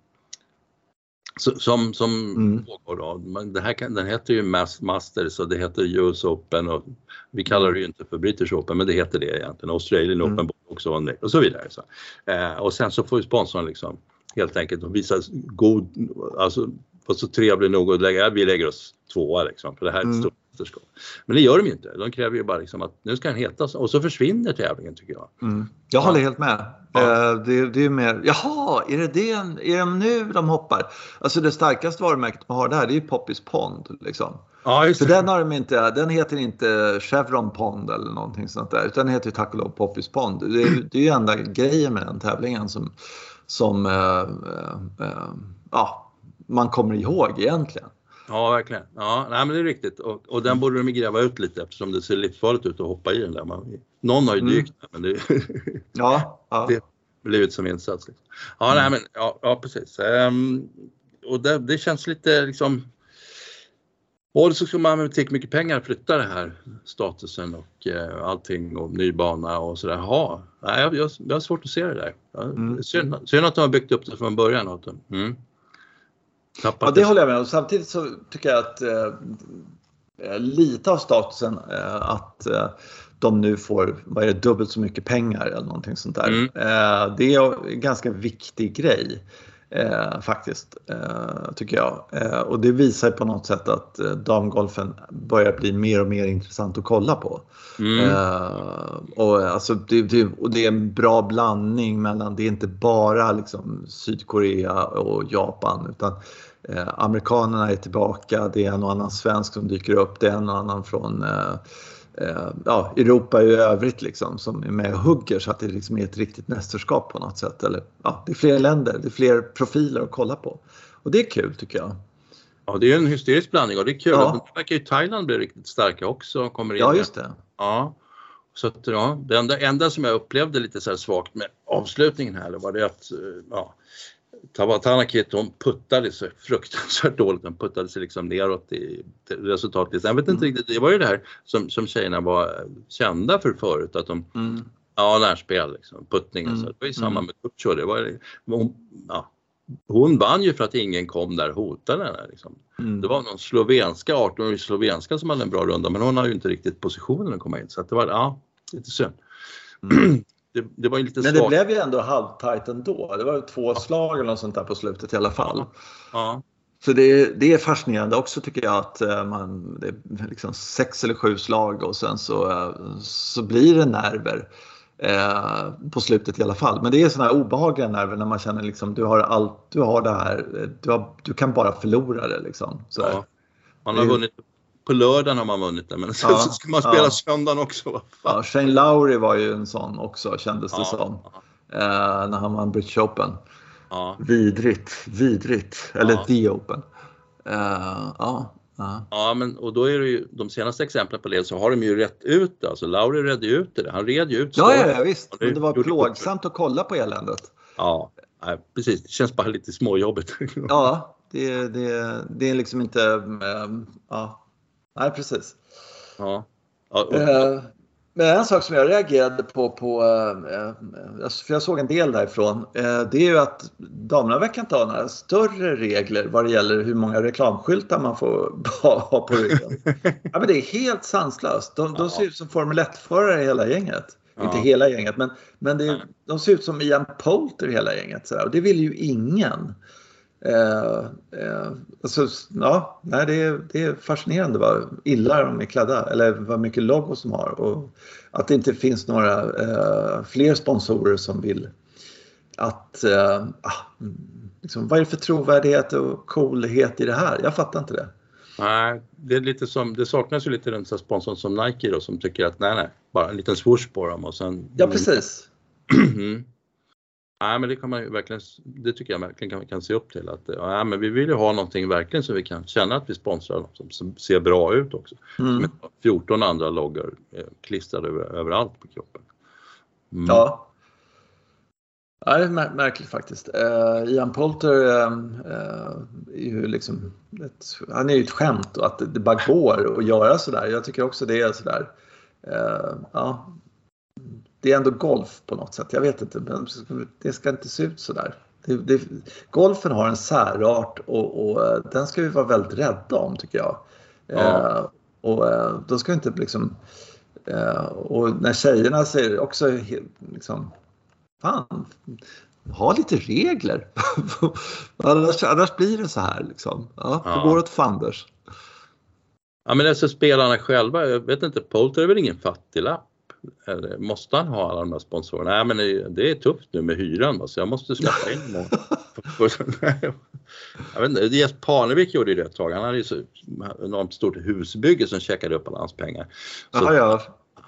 som, som mm. pågår då. Det här kan, den heter ju Masters och det heter US Open och vi kallar det ju inte för British Open men det heter det egentligen. Australian mm. Open också och så vidare. Så. Eh, och sen så får ju sponsorn liksom helt enkelt visa god, alltså vara så trevlig nog att lägga, vi lägger oss tvåa liksom för det här är ett mm. stort mästerskap. Men det gör de ju inte. De kräver ju bara liksom att nu ska den heta så och så försvinner tävlingen tycker jag. Mm. Jag håller helt med. Ja. Eh, det, det är mer, jaha, är det det, är det nu de hoppar? Alltså det starkaste varumärket man har där det är ju Poppys Pond. Liksom. Ja, just För den, har de inte, den heter inte Chevron Pond eller någonting sånt där utan den heter tack och lov Poppys Pond. Det är, det är ju enda grejen med den tävlingen som, som äh, äh, ja, man kommer ihåg egentligen. Ja, verkligen. Ja, nej, men det är riktigt. Och, och den borde de gräva ut lite eftersom det ser livsfarligt ut att hoppa i den där. Man, någon har ju mm. dykt men det, ja, ja. det blivit som insats. Liksom. Ja, mm. nej, men, ja, ja precis. Um, och det, det, känns lite liksom och så skulle man med tillräckligt mycket pengar flytta det här statusen och eh, allting och ny bana och sådär. Ja, jag, jag, jag har svårt att se det där. Mm. Synd, synd att de har byggt upp det från början. Åt dem. Mm. Ja, det håller jag med om. Samtidigt så tycker jag att eh, lite av statusen eh, att eh, de nu får vad är det, dubbelt så mycket pengar eller någonting sånt där. Mm. Eh, det är en ganska viktig grej. Eh, faktiskt, eh, tycker jag. Eh, och det visar på något sätt att eh, damgolfen börjar bli mer och mer intressant att kolla på. Mm. Eh, och, alltså, det, det, och det är en bra blandning mellan, det är inte bara liksom, Sydkorea och Japan utan eh, amerikanerna är tillbaka, det är en och annan svensk som dyker upp, det är en och annan från Eh, ja, Europa i övrigt liksom, som är med och hugger så att det liksom är ett riktigt mästerskap på något sätt. Eller, ja, det är fler länder, det är fler profiler att kolla på. Och det är kul tycker jag. Ja, det är en hysterisk blandning och det är kul. Ja. Nu verkar ju Thailand bli riktigt starka också. Kommer in ja, just det. Ja. Så att, ja, det enda, enda som jag upplevde lite så här svagt med avslutningen här var det att eh, ja, Tawatanakit hon puttade sig fruktansvärt dåligt. Hon puttade sig liksom neråt i resultatlistan. Jag vet inte mm. riktigt, det var ju det här som, som tjejerna var kända för förut att de mm. Ja, närspel, liksom, puttning. Mm. Så det var ju samma mm. med. Det var, hon, ja, hon vann ju för att ingen kom där och hotade henne. Liksom. Mm. Det var någon slovenska, 18 slovenska som hade en bra runda men hon har ju inte riktigt positionen att komma in. Så att det var ja, lite synd. Mm. det, det var ju lite Men det blev ju ändå halvtajt ändå. Det var två slag eller något sånt där på slutet i alla fall. Ja. Så det, det är fascinerande också tycker jag att eh, man, det är liksom sex eller sju slag och sen så, eh, så blir det nerver. Eh, på slutet i alla fall. Men det är sådana här obehagliga nerver när man känner liksom du har allt, du har det här, du, har, du kan bara förlora det liksom. Så ja. Man har vunnit på lördagen har man vunnit det men sen ja, så ska man spela ja. söndagen också. Ja, Shane Lowry var ju en sån också kändes det ja, som. Eh, när han vann British Open. Ja. Vidrigt, vidrigt. Eller. The Open. Eh, ja. Ja. ja, men och då är det ju de senaste exemplen på det så har de ju rätt ut det. Alltså Lauri redde ju ut det. Han red ju ut Ja, ja, ja visst. Men det var plågsamt att kolla på eländet. Ja, nej, precis. Det känns bara lite småjobbigt. ja, det, det, det är liksom inte... Äh, ja, Nej, precis. Ja. ja och... Eh, men en sak som jag reagerade på, på eh, för jag såg en del därifrån, eh, det är ju att damerna verkar inte ha några större regler vad det gäller hur många reklamskyltar man får ha på ryggen. Ja, men det är helt sanslöst. De, de ser ut som Formel 1-förare hela gänget. Ja. Inte hela gänget, men, men det, de ser ut som Ian Poulter hela gänget. Så Och det vill ju ingen. Eh, eh, alltså, ja, nej, det, är, det är fascinerande vad illa de är klädda eller vad mycket logos de har och att det inte finns några eh, fler sponsorer som vill att eh, ah, liksom, vad är det för trovärdighet och coolhet i det här? Jag fattar inte det. Nej, det är lite som, det saknas ju lite den sponsorn som Nike då som tycker att nej, nej, bara en liten swoosh på dem och sen. Ja, precis. Mm. Nej, men det kan man ju verkligen, det tycker jag verkligen kan, kan se upp till att ja, men vi vill ju ha någonting verkligen så vi kan känna att vi sponsrar något som, som ser bra ut också. Mm. 14 andra loggor eh, klistrade över, överallt på kroppen. Mm. Ja. Ja, det är märkligt faktiskt. Uh, Ian Polter uh, uh, är ju liksom ett, han är ju ett skämt och att det bara går att göra sådär. Jag tycker också det är sådär. Uh, ja, det är ändå golf på något sätt. Jag vet inte, men det ska inte se ut sådär. Det, det, golfen har en särart och, och, eh, den ska vi vara väldigt rädda om tycker jag. Ja. Eh, och eh, då ska vi inte liksom... Eh, och när tjejerna säger också liksom... Fan, ha lite regler. annars, annars blir det så här liksom. Ja, ja. Det går åt fanders. Ja men alltså spelarna själva, jag vet inte, Polter är väl ingen fattiglapp? Eller måste han ha alla de här sponsorerna? Nej men det är tufft nu med hyran så jag måste skaffa in dem. jag vet inte, Jes Parnevik gjorde det ett tag. Han hade ju så enormt stort husbygge som checkade upp alla hans pengar. Så, Aha, ja.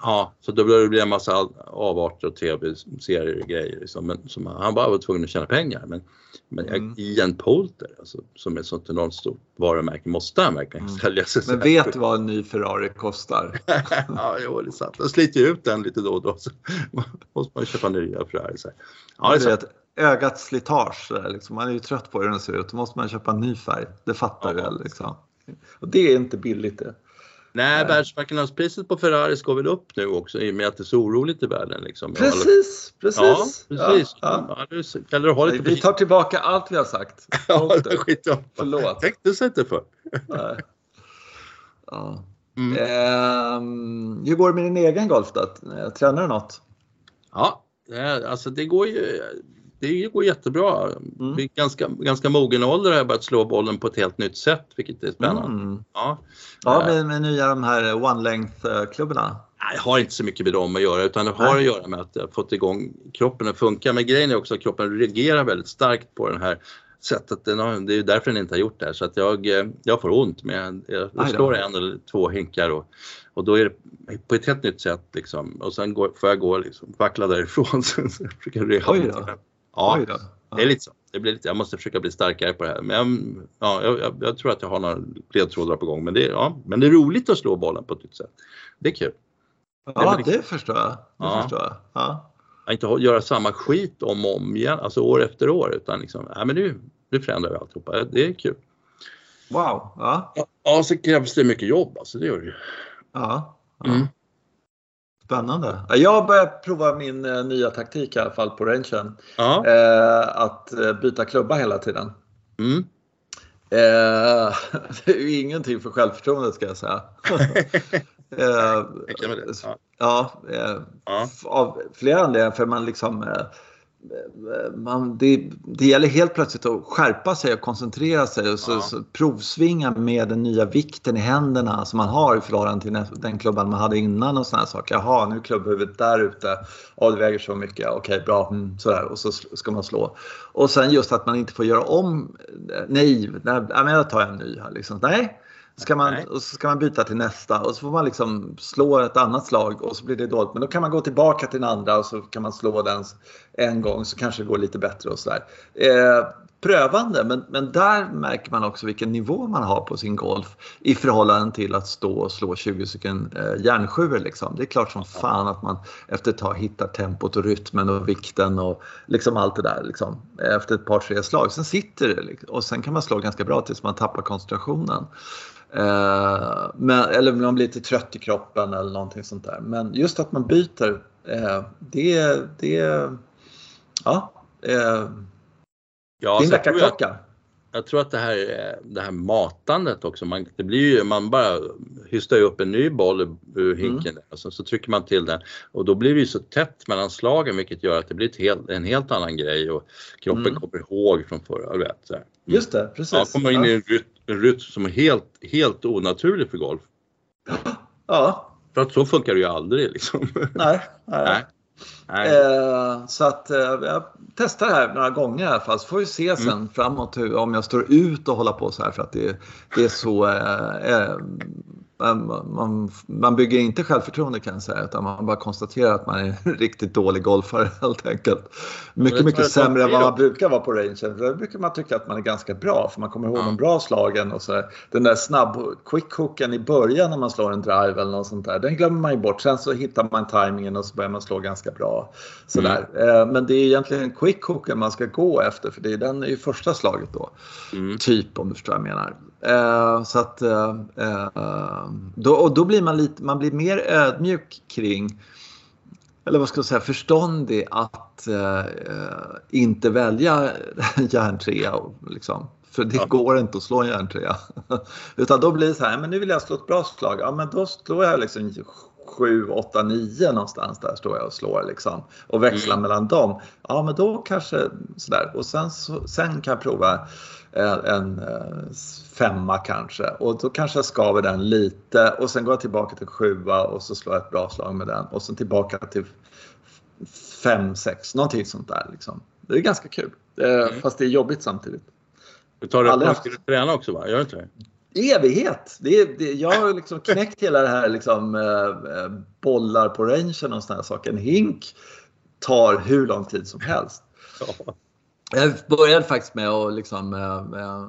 Ja, så då blev det bli en massa avarter och tv-serier och grejer. Liksom. Men som, han bara var tvungen att tjäna pengar. Men, men mm. Ian Poulter, alltså, som är ett sånt enormt stort varumärke, måste han verkligen mm. sälja sig. Men vet du vad en ny Ferrari kostar? ja, jo, det är sant. De sliter ju ut den lite då och då. Så måste man köpa nya Ferrari. Så. Ja, det är sant. Ögats slitage, liksom. man är ju trött på hur den ser ut. Då måste man köpa en ny färg. Det fattar ja. väl? Liksom. Och det är inte billigt det. Nej, världsmarknadspriset på Ferraris går väl upp nu också i och med att det är så oroligt i världen. Liksom. Precis, precis. Ja, precis. Ja, ja. Ja, ha lite vi tar tillbaka allt vi har sagt. ja, skit Förlåt. Tänkte sig inte för. ja. Mm. Eh, hur går det med din egen golf då? Tränar du något? Ja, alltså det går ju det går jättebra. Mm. Vid ganska, ganska mogen ålder har jag börjat slå bollen på ett helt nytt sätt, vilket är spännande. Mm. Ja, ja med, med nya de här one-length-klubborna? Jag har inte så mycket med dem att göra utan det har Nej. att göra med att jag fått igång kroppen att funka. Men grejen är också att kroppen reagerar väldigt starkt på den här sättet. Det är därför den inte har gjort det Så att jag, eh, jag får ont men jag slår en eller två hinkar och, och då är det på ett helt nytt sätt liksom. Och sen går, får jag gå liksom, vackla därifrån. så jag försöker rehabilitera. Ja, det är lite så. Det blir lite, jag måste försöka bli starkare på det här. Men ja, jag, jag tror att jag har några ledtrådar på gång. Men det, ja, men det är roligt att slå bollen på ett nytt sätt. Det är kul. Ja, det, det förstår jag. Det ja. förstår jag. Ja. Inte göra samma skit om och om igen, alltså år efter år, utan liksom, ja, men nu, nu förändrar vi alltihopa. Det är kul. Wow! Ja, ja så krävs det mycket jobb, alltså det gör det ju. Ja. ja. Mm. Spännande. Jag börjar prova min eh, nya taktik i alla fall på rangen. Ja. Eh, att eh, byta klubba hela tiden. Mm. Eh, det är ju ingenting för självförtroendet ska jag säga. Eh, ja, ja, eh, ja. av flera anledningar. För man liksom man, det, det gäller helt plötsligt att skärpa sig och koncentrera sig och så, ja. så provsvinga med den nya vikten i händerna som man har i förhållande till den klubban man hade innan och sådana saker. Jaha, nu är klubbhuvudet där ute. Ja, det väger så mycket. Okej, bra. Mm, sådär. Och så ska man slå. Och sen just att man inte får göra om. Nej, nej jag tar en ny här. Liksom. Nej, Ska man, och så ska man byta till nästa och så får man liksom slå ett annat slag och så blir det dåligt. Men då kan man gå tillbaka till den andra och så kan man slå den en gång så kanske det går lite bättre och sådär. Eh, prövande, men, men där märker man också vilken nivå man har på sin golf i förhållande till att stå och slå 20 stycken eh, järnsjuor. Liksom. Det är klart som fan att man efter ett tag hittar tempot och rytmen och vikten och liksom allt det där liksom, efter ett par tre slag. Sen sitter det liksom, och sen kan man slå ganska bra tills man tappar koncentrationen. Eh, men, eller man blir lite trött i kroppen eller någonting sånt där. Men just att man byter, eh, det, det, ja. Eh, ja din väckarklocka. Jag tror att det här, det här matandet också, man, det blir ju, man bara hystar upp en ny boll ur hinken mm. och så, så, trycker man till den och då blir det ju så tätt mellan slagen vilket gör att det blir helt, en helt annan grej och kroppen mm. kommer ihåg från förra. Vet, så mm. Just det, precis. Ja, kommer in i en rytm, en rytm som är helt, helt onaturlig för golf. Ja. För att så funkar det ju aldrig liksom. Nej. nej. nej. Eh, så att eh, jag testar det här några gånger i alla fall så får vi se mm. sen mm. framåt hur, om jag står ut och hålla på så här för att det, det är så eh, eh man, man bygger inte självförtroende kan jag säga utan man bara konstaterar att man är en riktigt dålig golfare helt enkelt. Mycket, mycket sämre än vad man brukar vara på rangen. Då brukar man tycka att man är ganska bra för man kommer ihåg ja. de bra slagen och så Den där snabb quick-hooken i början när man slår en drive eller något sånt där, den glömmer man ju bort. Sen så hittar man timingen och så börjar man slå ganska bra. Sådär. Mm. Men det är egentligen quick-hooken man ska gå efter för det är den i första slaget då. Mm. Typ om du förstår vad jag menar. Eh, så att, eh, eh, då, och då blir man, lite, man blir mer ödmjuk kring, eller vad ska jag säga, förståndig att eh, inte välja järntrea. Liksom. För det ja. går inte att slå en järntrea. Utan då blir det så här, men nu vill jag slå ett bra slag. Ja, men då slår jag liksom 7, 8, 9 någonstans där står jag och slår liksom. Och växlar mm. mellan dem. Ja, men då kanske sådär. Och sen, så, sen kan jag prova en, en femma kanske och då kanske jag skaver den lite och sen går jag tillbaka till sjua och så slår jag ett bra slag med den och sen tillbaka till fem, sex, någonting sånt där. Liksom. Det är ganska kul, mm. fast det är jobbigt samtidigt. Du tar det på att träna också va? Gör du inte det? Evighet! Det är, det, jag har liksom knäckt hela det här liksom, eh, bollar på rangen och sådana saker. En hink tar hur lång tid som helst. Jag började faktiskt med att liksom, eh, eh,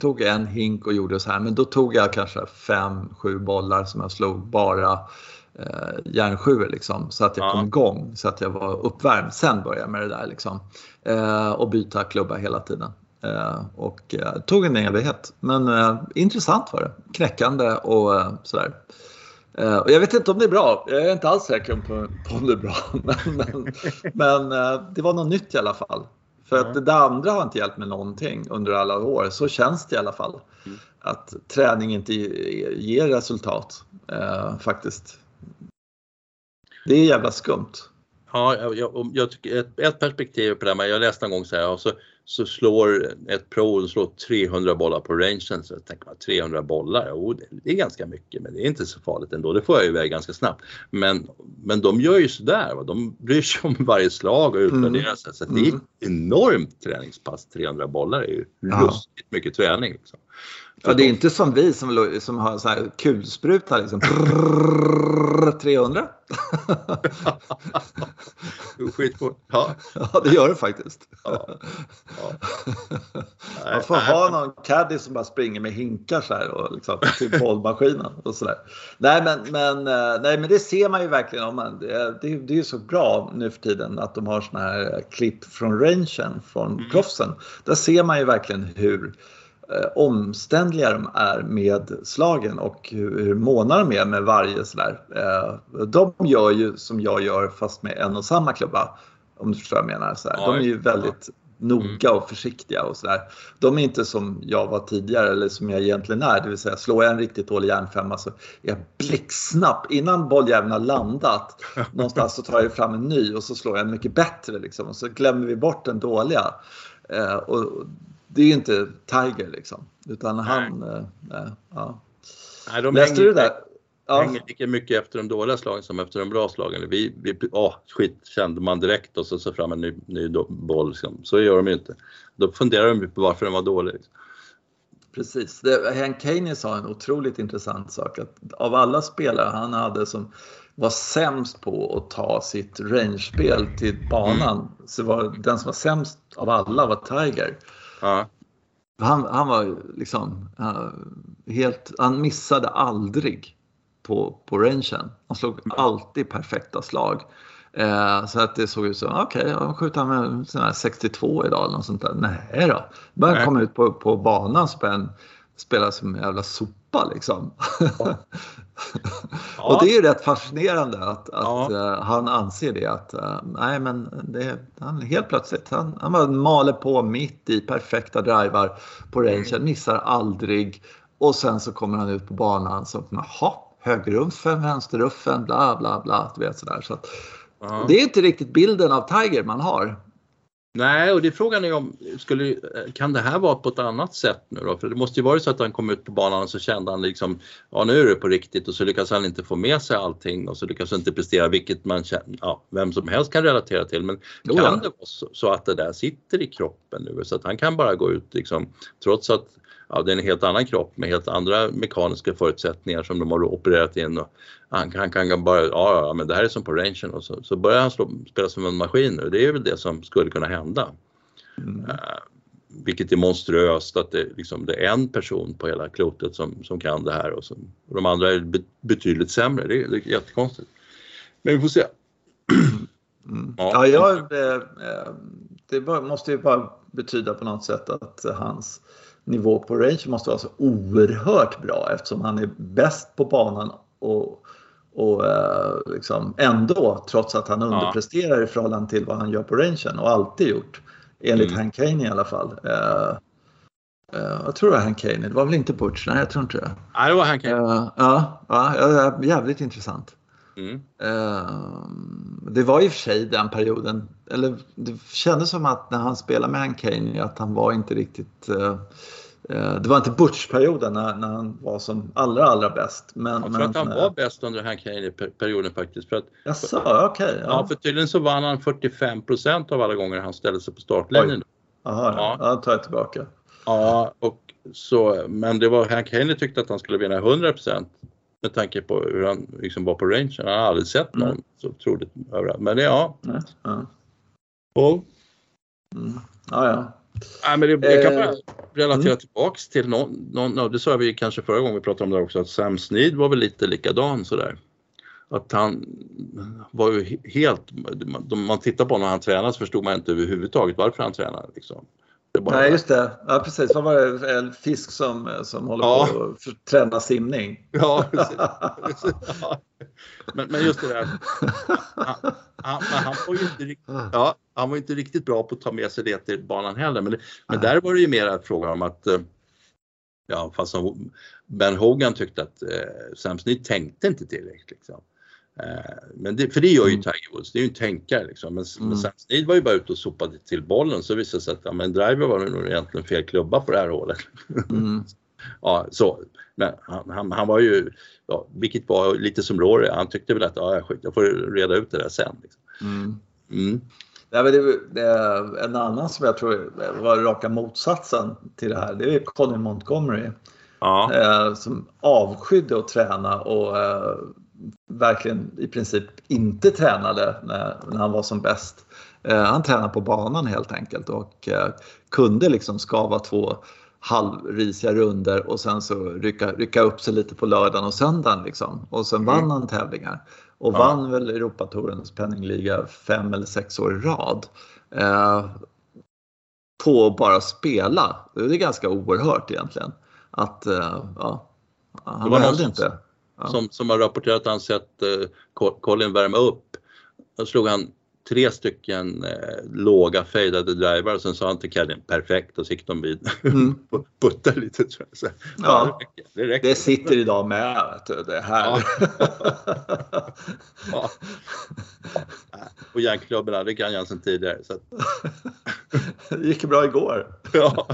tog en hink och gjorde så här men då tog jag kanske fem, sju bollar som jag slog bara eh, järnsjuor liksom så att jag ja. kom igång så att jag var uppvärmd. Sen började jag med det där liksom eh, och byta klubba hela tiden. Eh, och eh, tog en evighet men eh, intressant var det. Knäckande och sådär. Och jag vet inte om det är bra. Jag är inte alls säker på, på om det är bra. Men, men, men det var något nytt i alla fall. För att det andra har inte hjälpt mig någonting under alla år. Så känns det i alla fall. Mm. Att träning inte ger resultat eh, faktiskt. Det är jävla skumt. Ja, jag, jag tycker ett, ett, perspektiv på det, men jag läste en gång så här, och så, så slår ett pro slår 300 bollar på rangen, så jag tänker man 300 bollar, oh, det är ganska mycket men det är inte så farligt ändå, det får jag iväg ganska snabbt. Men, men de gör ju sådär, va? de bryr sig om varje slag och utvärderar mm. sig, så det är mm. enormt träningspass, 300 bollar är ju ja. lustigt mycket träning. Liksom. Ja, det är inte som vi som, som har så här kulspruta liksom. Prrr, 300. Skitfort. Ja. ja, det gör det faktiskt. Ja. Ja. Man får ha någon caddy som bara springer med hinkar så här och liksom till bollmaskinen och sådär. Nej men, men, nej, men det ser man ju verkligen om man, det, det, det är ju så bra nu för tiden att de har såna här klipp från rangen från mm. proffsen. Där ser man ju verkligen hur omständliga de är med slagen och hur, måna de är med varje sådär. Eh, de gör ju som jag gör fast med en och samma klubba. Om du förstår vad jag menar. Så De är ju väldigt noga och försiktiga och sådär. De är inte som jag var tidigare eller som jag egentligen är, det vill säga slår jag en riktigt dålig järnfemma så är jag blixtsnabb innan bolljäveln har landat någonstans så tar jag fram en ny och så slår jag en mycket bättre liksom och så glömmer vi bort den dåliga. Eh, och det är ju inte Tiger liksom. Utan han... Eh, eh, ja. Nej, de Läste du det där? Ja. hänger lika mycket efter de dåliga slagen som efter de bra slagen. Vi, vi, åh, skit kände man direkt och så så fram en ny, ny boll. Liksom. Så gör de ju inte. Då funderar de på varför den var dålig. Liksom. Precis. Det, Hank Caney sa en otroligt intressant sak. Att av alla spelare han hade som var sämst på att ta sitt range-spel till banan mm. så var den som var sämst av alla var Tiger. Ja. Han, han var liksom helt, han missade aldrig på, på rangen. Han slog alltid perfekta slag. Eh, så att det såg ut som, okej, okay, jag skjuter med sån 62 idag eller något sånt där. Nej då. Börjar han komma ut på, på banan han spela som en jävla sopa liksom. Ja. och det är ju rätt fascinerande att, att ja. uh, han anser det att uh, nej men det, han helt plötsligt, han, han bara maler på mitt i perfekta drivar på rangen, mm. missar aldrig och sen så kommer han ut på banan så, jaha, högerruffen, vänsterruffen, bla bla bla. Du vet, sådär. Så att, det är inte riktigt bilden av Tiger man har. Nej, och det är frågan är om, skulle, kan det här vara på ett annat sätt nu då? För det måste ju vara så att han kom ut på banan och så kände han liksom, ja nu är det på riktigt och så lyckas han inte få med sig allting och så lyckas han inte prestera, vilket man känner, ja, vem som helst kan relatera till. Men jo, kan ja. det vara så, så, att det där sitter i kroppen nu så att han kan bara gå ut liksom, trots att ja, det är en helt annan kropp med helt andra mekaniska förutsättningar som de har opererat in. Och han, han kan bara, ja, ja men det här är som på rangen och så, så börjar han slå, spela som en maskin och det är väl det som skulle kunna hända. Mm. Uh, vilket är monstruöst att det, liksom, det, är en person på hela klotet som, som kan det här och, som, och de andra är be, betydligt sämre. Det, det är jättekonstigt. Men vi får se. Mm. Ja, ja jag, det, eh, det måste ju bara betyda på något sätt att hans nivå på range måste vara så oerhört bra eftersom han är bäst på banan och, och eh, liksom ändå, trots att han underpresterar i förhållande till vad han gör på rangen och alltid gjort. Enligt mm. Hank Kane i alla fall. Eh, eh, jag tror det var Hank Kane, det var väl inte Butch? Nej, jag tror inte det. Nej, det var Hank Kane. Uh, ja, ja, jävligt intressant. Mm. Uh, det var i och för sig den perioden, eller det kändes som att när han spelade med Hank Kane att han var inte riktigt uh, det var inte Butch-perioden när, när, han var som allra, allra bäst. Men, jag tror men, att han var bäst under Hank Haney-perioden faktiskt. För att, Jaså, okej. Okay, ja. ja. för tydligen så vann han 45% av alla gånger han ställde sig på startlinjen. Jaha, ja. ja, tar jag tillbaka. Ja, och så, men det var Hank Haney tyckte att han skulle vinna 100 med tanke på hur han liksom var på rangen. Han har aldrig sett någon mm. så otroligt överallt. Men ja. Ja. Och, mm. Ja, ja. Nej, men det, jag kan bara relatera mm. tillbaks till någon, någon, det sa vi kanske förra gången vi pratade om det också, att Sam Snead var väl lite likadan sådär. Att han var ju helt, om man tittar på honom när han tränade så förstod man inte överhuvudtaget varför han tränade. Liksom. Nej, just det. Ja, precis. Vad var det? En fisk som, som håller ja. på att träna simning. Ja, precis. ja. Men, men just det där. Han, han, han, var ju inte riktigt, ja, han var inte riktigt bra på att ta med sig det till banan heller. Men, men där var det ju mer fråga om att eh, Ja, fast som Ben Hogan tyckte att eh, Sam Smith tänkte inte tillräckligt. Liksom. Eh, men det, för det gör ju mm. Tiger Woods, det är ju en tänkare liksom. Men, mm. men Sam Snead var ju bara ute och sopade till bollen så visade det sig att ja, men driver var nog egentligen fel klubba på det här hålet. Mm. ja, så. Men han, han, han, var ju, ja, vilket var lite som Rory, han tyckte väl att ja, skit, jag får reda ut det där sen. Liksom. Mm. Mm. Ja, men det, det, en annan som jag tror var raka motsatsen till det här, det är Colin Montgomery. Ja. Eh, som avskydde att träna och eh, verkligen i princip inte tränade när, när han var som bäst. Eh, han tränade på banan helt enkelt och eh, kunde liksom skava två halvrisiga runder och sen så rycka, rycka upp sig lite på lördagen och söndagen liksom. Och sen vann mm. han tävlingar och ja. vann väl Europatorens penningliga fem eller sex år i rad. Eh, på att bara spela. Det är ganska oerhört egentligen. Att, eh, ja, han behövde inte. Ja. Som, som har rapporterat att han sett eh, Colin värma upp. Då slog han tre stycken eh, låga fejdade drivar och sen sa han till Cadden perfekt och så gick de vid mm. putta lite tror jag. Så, ja, det, räcker, det, räcker. det, sitter idag med. Det här. Ja. ja. Och järnklubborna, det kan jag sedan tidigare. Så. det gick bra igår. ja,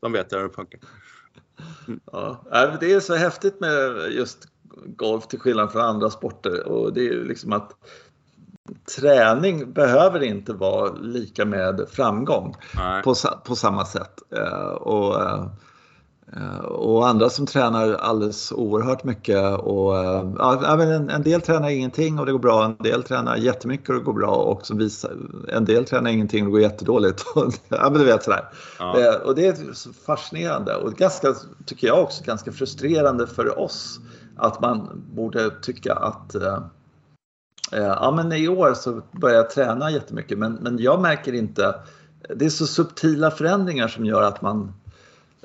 de vet hur det funkar. Ja, det är så häftigt med just golf till skillnad från andra sporter och det är liksom att träning behöver inte vara lika med framgång på, på samma sätt. Eh, och, eh, och andra som tränar alldeles oerhört mycket. Och, eh, ja, en, en del tränar ingenting och det går bra, en del tränar jättemycket och det går bra och som visar, en del tränar ingenting och det går jättedåligt. ja, men du vet sådär. Ja. Och det är fascinerande och ganska, tycker jag också, ganska frustrerande för oss att man borde tycka att Eh, ja, men i år så börjar jag träna jättemycket men, men jag märker inte, det är så subtila förändringar som gör att man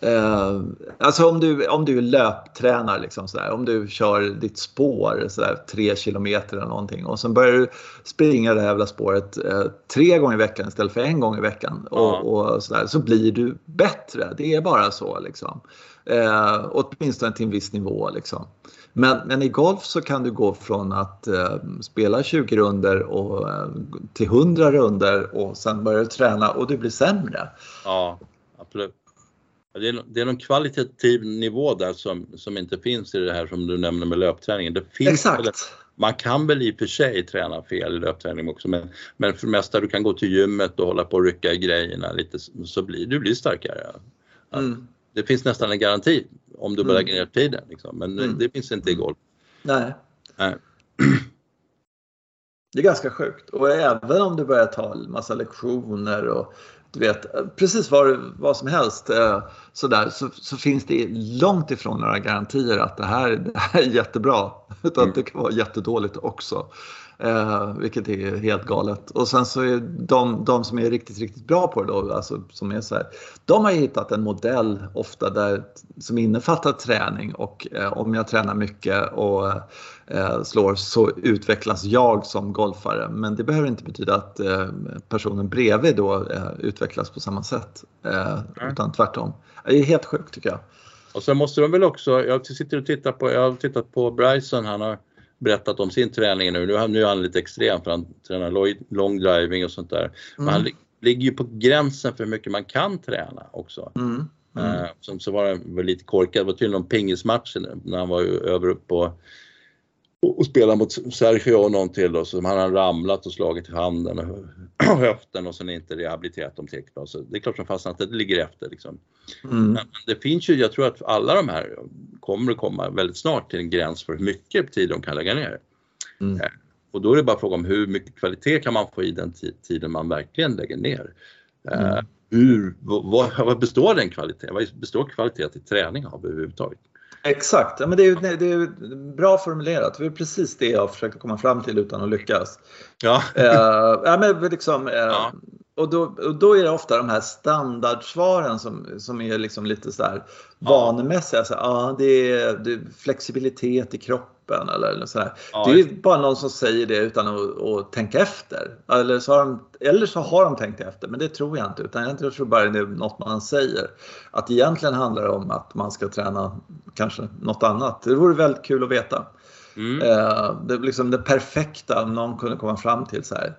Eh, alltså om du, om du löptränar, liksom sådär, om du kör ditt spår sådär, tre kilometer eller någonting och sen börjar du springa det här jävla spåret eh, tre gånger i veckan istället för en gång i veckan och, ja. och sådär, så blir du bättre. Det är bara så. Liksom. Eh, åtminstone till en viss nivå. Liksom. Men, men i golf så kan du gå från att eh, spela 20 runder och, eh, till 100 runder och sen börjar du träna och du blir sämre. Ja, absolut. Det är, det är någon kvalitativ nivå där som, som inte finns i det här som du nämner med löpträningen. Det finns Exakt. Väl, man kan väl i och för sig träna fel i löpträning också men, men för det mesta du kan gå till gymmet och hålla på och rycka i grejerna lite så blir du blir starkare. Mm. Det finns nästan en garanti om du bara lägger ner tiden. Liksom. Men mm. det finns inte i golf. Nej. Nej. Det är ganska sjukt. Och även om du börjar ta massa lektioner och du vet, precis vad, vad som helst eh, sådär, så, så finns det långt ifrån några garantier att det här, det här är jättebra. Utan mm. det kan vara jättedåligt också. Eh, vilket är helt galet. Och sen så är de, de som är riktigt, riktigt bra på det då, alltså som är så här, de har hittat en modell ofta där, som innefattar träning och eh, om jag tränar mycket och eh, slår så utvecklas jag som golfare. Men det behöver inte betyda att eh, personen bredvid då eh, utvecklas på samma sätt. Mm. Utan tvärtom. Det är helt sjukt tycker jag. Och sen måste de väl också, jag sitter och tittar på, jag har tittat på Bryson, han har berättat om sin träning nu. Nu, nu är han lite extrem för han tränar long driving och sånt där. Men han mm. ligger ju på gränsen för hur mycket man kan träna också. Mm. Mm. Som så var han lite korkad, det var tydligen någon pingismatch när han var över upp på och spelade mot Sergio och någon till då, så han hade ramlat och slagit i handen och höften och sen inte rehabiliterat dem tillräckligt bra. Så det är klart som fastän att det ligger efter. Liksom. Mm. Men det finns ju, jag tror att alla de här kommer att komma väldigt snart till en gräns för hur mycket tid de kan lägga ner. Mm. Eh, och då är det bara fråga om hur mycket kvalitet kan man få i den tiden man verkligen lägger ner. Eh, mm. Hur, vad, vad består den kvaliteten, vad består kvalitet i träning av överhuvudtaget? Exakt, ja, men det, är, det är bra formulerat. Det är precis det jag försökte komma fram till utan att lyckas. Ja. Uh, ja, men liksom, uh, ja. Och, då, och då är det ofta de här standardsvaren som, som är liksom lite så här vanemässiga. Så, ja, det är, det är flexibilitet i kroppen gruppen eller sådär. Ja, det är bara någon som säger det utan att, att, tänka efter. Eller så, har de, eller så har de tänkt efter, men det tror jag inte. Utan jag tror bara det är något man säger. Att egentligen handlar det om att man ska träna kanske något annat. Det vore väldigt kul att veta. Mm. Eh, det, liksom det perfekta om någon kunde komma fram till så här.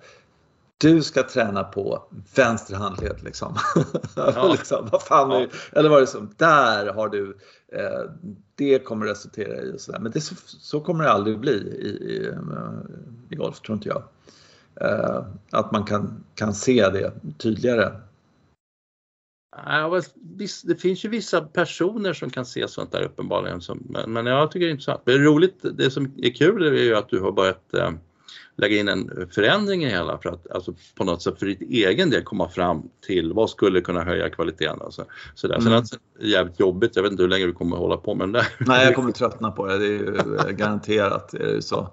Du ska träna på vänster handled liksom. Ja. liksom vad fan ja. eller var det som, där har du, eh, det kommer resultera i och sådär. Men det, så, så kommer det aldrig bli i, i, eh, i golf tror inte jag. Eh, att man kan, kan se det tydligare. Ja, det finns ju vissa personer som kan se sånt där uppenbarligen. Men, jag tycker det är intressant. Det är roligt, det som är kul är ju att du har börjat eh, lägga in en förändring i hela för att alltså, på något sätt för ditt egen del komma fram till vad skulle kunna höja kvaliteten. Alltså, så där. Sen mm. att det är jävligt jobbigt, jag vet inte hur länge du kommer hålla på med det där. Nej, jag kommer tröttna på det, det är ju garanterat är det så.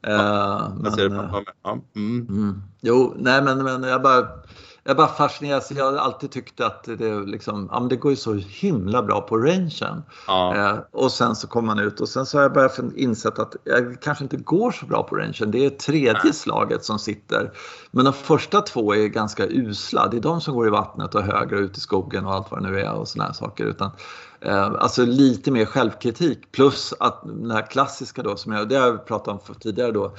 Ja, uh, men, det ja. mm. Mm. Jo, nej men, men jag bara jag bara fascineras. Jag har alltid tyckt att det, liksom, ja, det går ju så himla bra på rangen. Ja. Eh, och sen så kommer man ut och sen så har jag börjat insett att jag kanske inte går så bra på rangen. Det är tredje Nej. slaget som sitter. Men de första två är ganska usla. Det är de som går i vattnet och högre ut i skogen och allt vad det nu är och sådana saker. Utan, eh, alltså lite mer självkritik plus att den här klassiska då som jag, det har jag pratat om tidigare då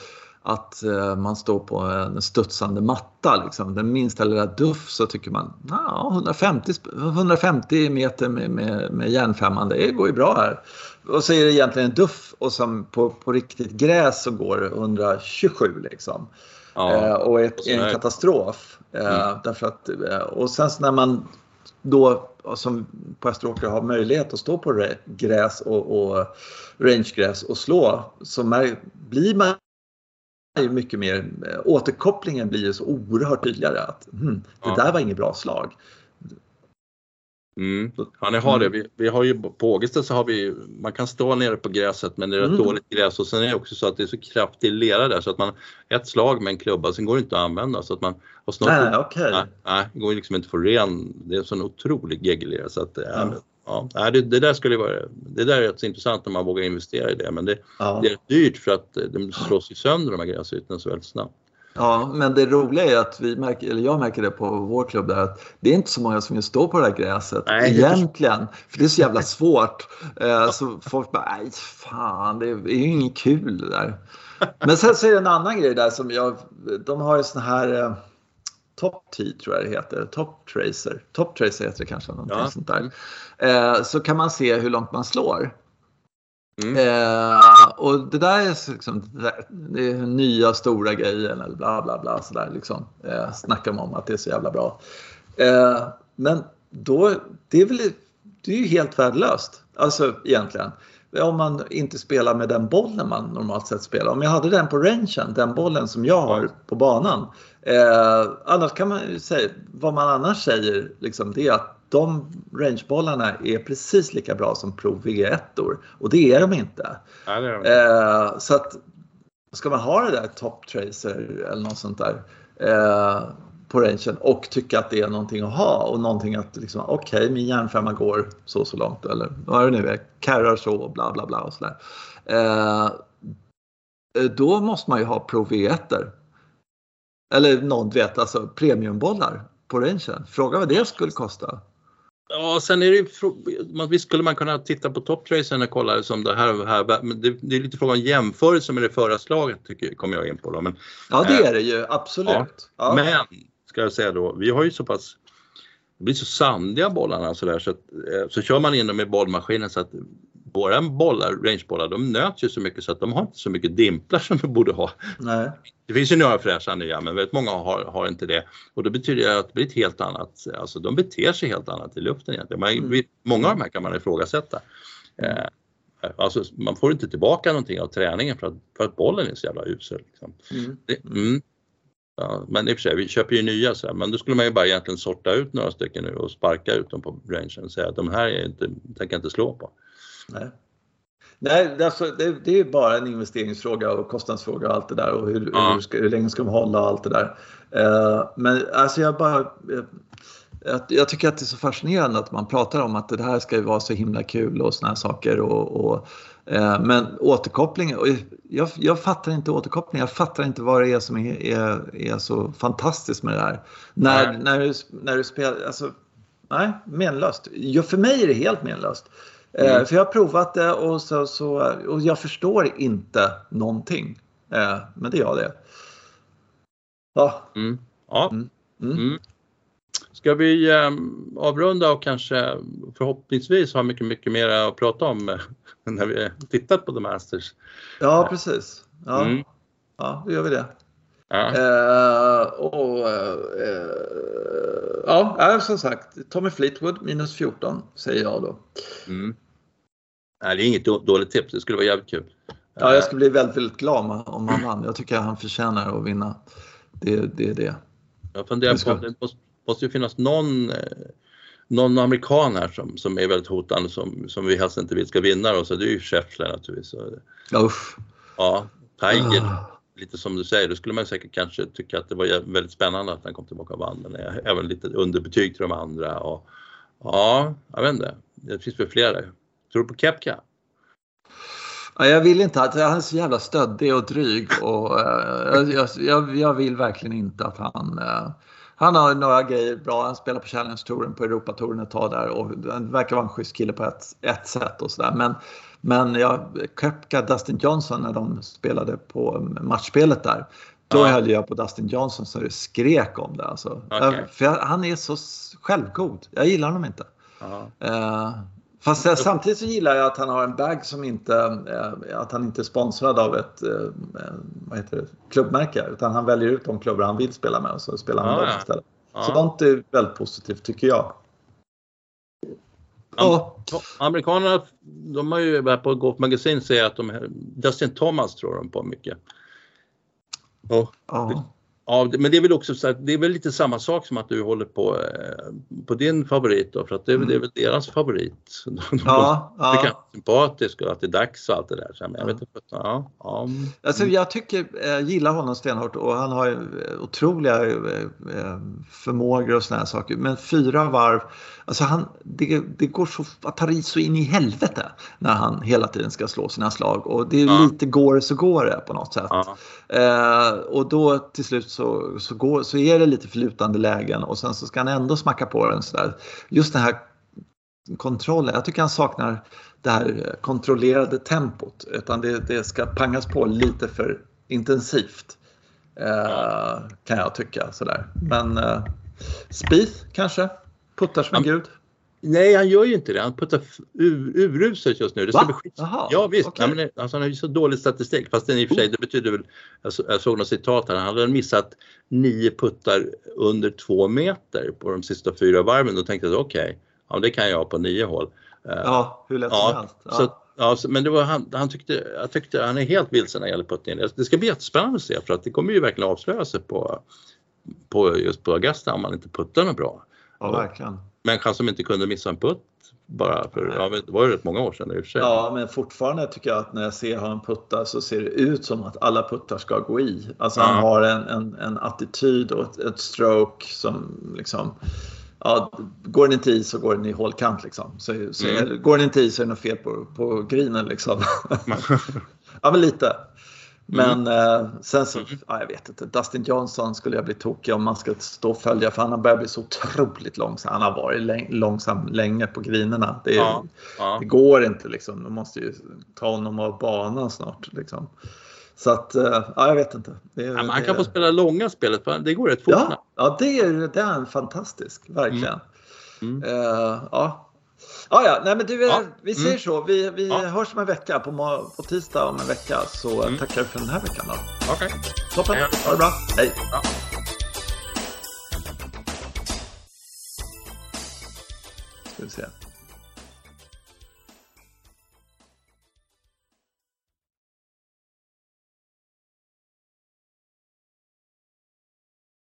att eh, man står på en studsande matta. Liksom. Den minsta lilla duff så tycker man ja, 150, 150 meter med, med, med järnfemman, det går ju bra här. Och så är det egentligen en duff och som på, på riktigt gräs så går 127 liksom. Ja, eh, och är, är en katastrof. Eh, mm. därför att, eh, och sen när man då som på Österåker har möjlighet att stå på gräs och, och rangegräs och slå så blir man är mycket mer, eh, återkopplingen blir ju så oerhört tydligare att hmm, det ja. där var inget bra slag. Mm. Ja, ni har det. Vi, vi har ju på Ågesta så har vi, man kan stå nere på gräset men det är rätt mm. dåligt gräs och sen är det också så att det är så kraftig lera där så att man, ett slag med en klubba sen går det inte att använda så att man har snart, nej, okay. nej, nej, det går liksom inte att få ren, det är en sån otrolig geggellera så att ja. Ja, det, det, där skulle vara, det där är rätt intressant om man vågar investera i det men det, ja. det är dyrt för att de slås ju sönder de här gräsytorna så väldigt snabbt. Ja, men det roliga är att vi märker, eller jag märker det på vår klubb där, att det är inte så många som vill stå på det här gräset nej, egentligen. För det är så jävla svårt. Eh, så folk bara, nej fan, det är ju inget kul det där. Men sen så är det en annan grej där som jag, de har ju sån här eh, Top T tror jag det heter, Top Tracer. Top Tracer heter det kanske, någonting ja. sånt där. Eh, så kan man se hur långt man slår. Mm. Eh, och det där är liksom det är nya stora grejen eller bla bla bla sådär liksom. Eh, snackar man om att det är så jävla bra. Eh, men då, det är väl det är ju helt värdelöst. Alltså egentligen. Om man inte spelar med den bollen man normalt sett spelar. Om jag hade den på rangen, den bollen som jag har på banan. Eh, annars kan man ju säga, vad man annars säger, liksom, det är att de rangebollarna är precis lika bra som Pro VG1 or och det är de inte. Ja, det är de. Eh, så att ska man ha det där Top Tracer eller något sånt där eh, på rangen och tycka att det är någonting att ha och någonting att liksom, okej okay, min järnfemma går så så långt eller vad det nu är, carrar så och bla bla bla och sådär. Eh, då måste man ju ha Pro V1 eller någon vet, alltså premiumbollar på rangen. Fråga vad det skulle kosta. Ja, sen är det ju, visst skulle man kunna titta på toptracern och kolla som det här, här men det, det, är lite fråga om jämförelse med det förra slaget tycker, kommer jag in på. Då. Men, ja, det är det ju absolut. Ja, ja. Men, ska jag säga då, vi har ju så pass det blir så sandiga bollarna så där så, att, eh, så kör man in dem i bollmaskinen så att våra bollar, rangebollar, de nöts ju så mycket så att de har inte så mycket dimplar som de borde ha. Nej. Det finns ju några fräscha nya men väldigt många har, har inte det och då betyder det att det blir ett helt annat, alltså de beter sig helt annat i luften egentligen. Man, mm. Många av de här kan man ifrågasätta. Eh, alltså man får inte tillbaka någonting av träningen för att, för att bollen är så jävla usel. Liksom. Mm. Det, mm. Ja, men i och för sig, vi köper ju nya så här, men då skulle man ju bara egentligen sorta ut några stycken nu och sparka ut dem på rangen och säga att de här är inte, tänker jag inte slå på. Nej. Nej, alltså, det, det är bara en investeringsfråga och kostnadsfråga och allt det där och hur, ja. hur, ska, hur länge ska de hålla och allt det där. Uh, men alltså jag bara jag, jag, tycker att det är så fascinerande att man pratar om att det här ska vara så himla kul och såna här saker. Och, och eh, men återkoppling, jag, jag, fattar inte återkoppling. Jag fattar inte vad det är som är, är, är så fantastiskt med det här. När, när, du, när du spelar, alltså, nej, menlöst. Ja, för mig är det helt menlöst. Eh, mm. För jag har provat det och, så, så, och jag förstår inte någonting. Eh, men det gör det. Ja. Mm. ja. Mm. Ska vi um, avrunda och kanske förhoppningsvis ha mycket, mycket mer att prata om eh, när vi tittat på The Masters? Ja, precis. Ja, mm. ja då gör vi det. Ja. Uh, och, uh, ja, som sagt, Tommy Fleetwood minus 14 säger jag då. Mm. Nej, det är inget dåligt tips, det skulle vara jävligt kul. Ja, jag skulle bli väldigt, väldigt glad om han vann. Jag tycker att han förtjänar att vinna. Det, det är det. Jag funderar på, det måste, måste ju finnas någon, någon amerikan här som, som är väldigt hotande som, som vi helst inte vill ska vinna och så det är ju Scheffler naturligtvis. Usch. Ja, Tiger. Uh. Lite som du säger, då skulle man säkert kanske tycka att det var väldigt spännande att han kom tillbaka och vann. Men även lite underbetyg till de andra. Och, ja, jag vet inte. Det finns väl flera. Tror du på Kepka? Ja, jag vill inte att han är så jävla stöddig och dryg och uh, jag, jag, jag, vill verkligen inte att han uh, han har några grejer bra. Han spelar på Challenge-touren, på Europatouren ett tag där och han verkar vara en schysst kille på ett, ett sätt och sådär. Men, men jag Köpka Dustin Johnson när de spelade på matchspelet där. Då ja. höll jag på Dustin Johnson så det skrek om det. Alltså. Okay. För jag, han är så självgod. Jag gillar honom inte. Uh, Fast jag, samtidigt så gillar jag att han har en bag som inte, eh, att han inte är sponsrad av ett eh, eh, vad heter det, klubbmärke utan han väljer ut de klubbar han vill spela med och så spelar han ah, dem istället. Ja. Sånt är väldigt positivt tycker jag. Ja. Amerikanerna, de har ju på Golf Magazine säger att de här, Dustin Thomas tror de på mycket. Och ja. Ja, men det är väl också så att det är väl lite samma sak som att du håller på, eh, på din favorit då, för att det, är, det är väl deras favorit. De ja, ja. Det kan vara sympatiskt och att det är dags och allt det där. Så jag, vet inte, ja, ja. Alltså, jag tycker, jag eh, gillar honom stenhårt och han har eh, otroliga förmågor och såna här saker. Men fyra varv, alltså han, det, det går så att ta i så in i helvete när han hela tiden ska slå sina slag och det är ja. lite går det så går det på något sätt. Ja. Eh, och då till slut så, så, går, så är det lite förlutande lägen och sen så ska han ändå smacka på den sådär. Just den här kontrollen, jag tycker han saknar det här kontrollerade tempot utan det, det ska pangas på lite för intensivt. Eh, kan jag tycka sådär. Men eh, Spieth kanske? Puttar som en gud? Nej, han gör ju inte det. Han puttar uruselt just nu. Det ska Va? Bli Jaha, ja visst, okay. Nej, alltså, han har ju så dålig statistik. Fast den i och för sig, det betyder väl, jag, så, jag såg något citat här, han hade missat nio puttar under två meter på de sista fyra varven. Då tänkte jag okej, okay, ja, det kan jag på nio hål. Eh, ja, hur lätt ja, som helst. Ja. Så, ja, men det var, han, han tyckte, jag tyckte han är helt vilsen när det gäller puttningen. Det ska bli jättespännande att se för att det kommer ju verkligen avslöja sig på, på just på Augusta om man inte puttar något bra. Ja, verkligen människan som inte kunde missa en putt bara för, ja, det var ju rätt många år sedan i och för sig. Ja, men fortfarande tycker jag att när jag ser honom putta så ser det ut som att alla puttar ska gå i. Alltså ja. han har en, en, en attityd och ett, ett, stroke som liksom Ja, går den inte i så går den i hålkant liksom. Så, så mm. Går den inte i så är det något fel på, på grinen liksom. ja, men lite. Men mm. eh, sen så, mm. ja, jag vet inte, Dustin Johnson skulle jag bli tokig om man ska stå och följa för han börjar bli så otroligt långsam. Han har varit långsam länge på grinerna. Det, ja, ja. det, går inte liksom. De måste ju ta honom av banan snart. Liksom. Så att, eh, ja, jag vet inte. Det, ja, man kan få spela långa spelet, det går rätt fort. Ja, ja det, är, det är fantastiskt, verkligen. Mm. Mm. Uh, ja, Ja, ja, nej men du, ja. vi säger mm. så. Vi, vi ja. hörs om en vecka. På, på tisdag om en vecka så mm. tackar vi för den här veckan då. Okej. Okay. Toppen. Ha det bra. Hej. Ja. Ska vi se.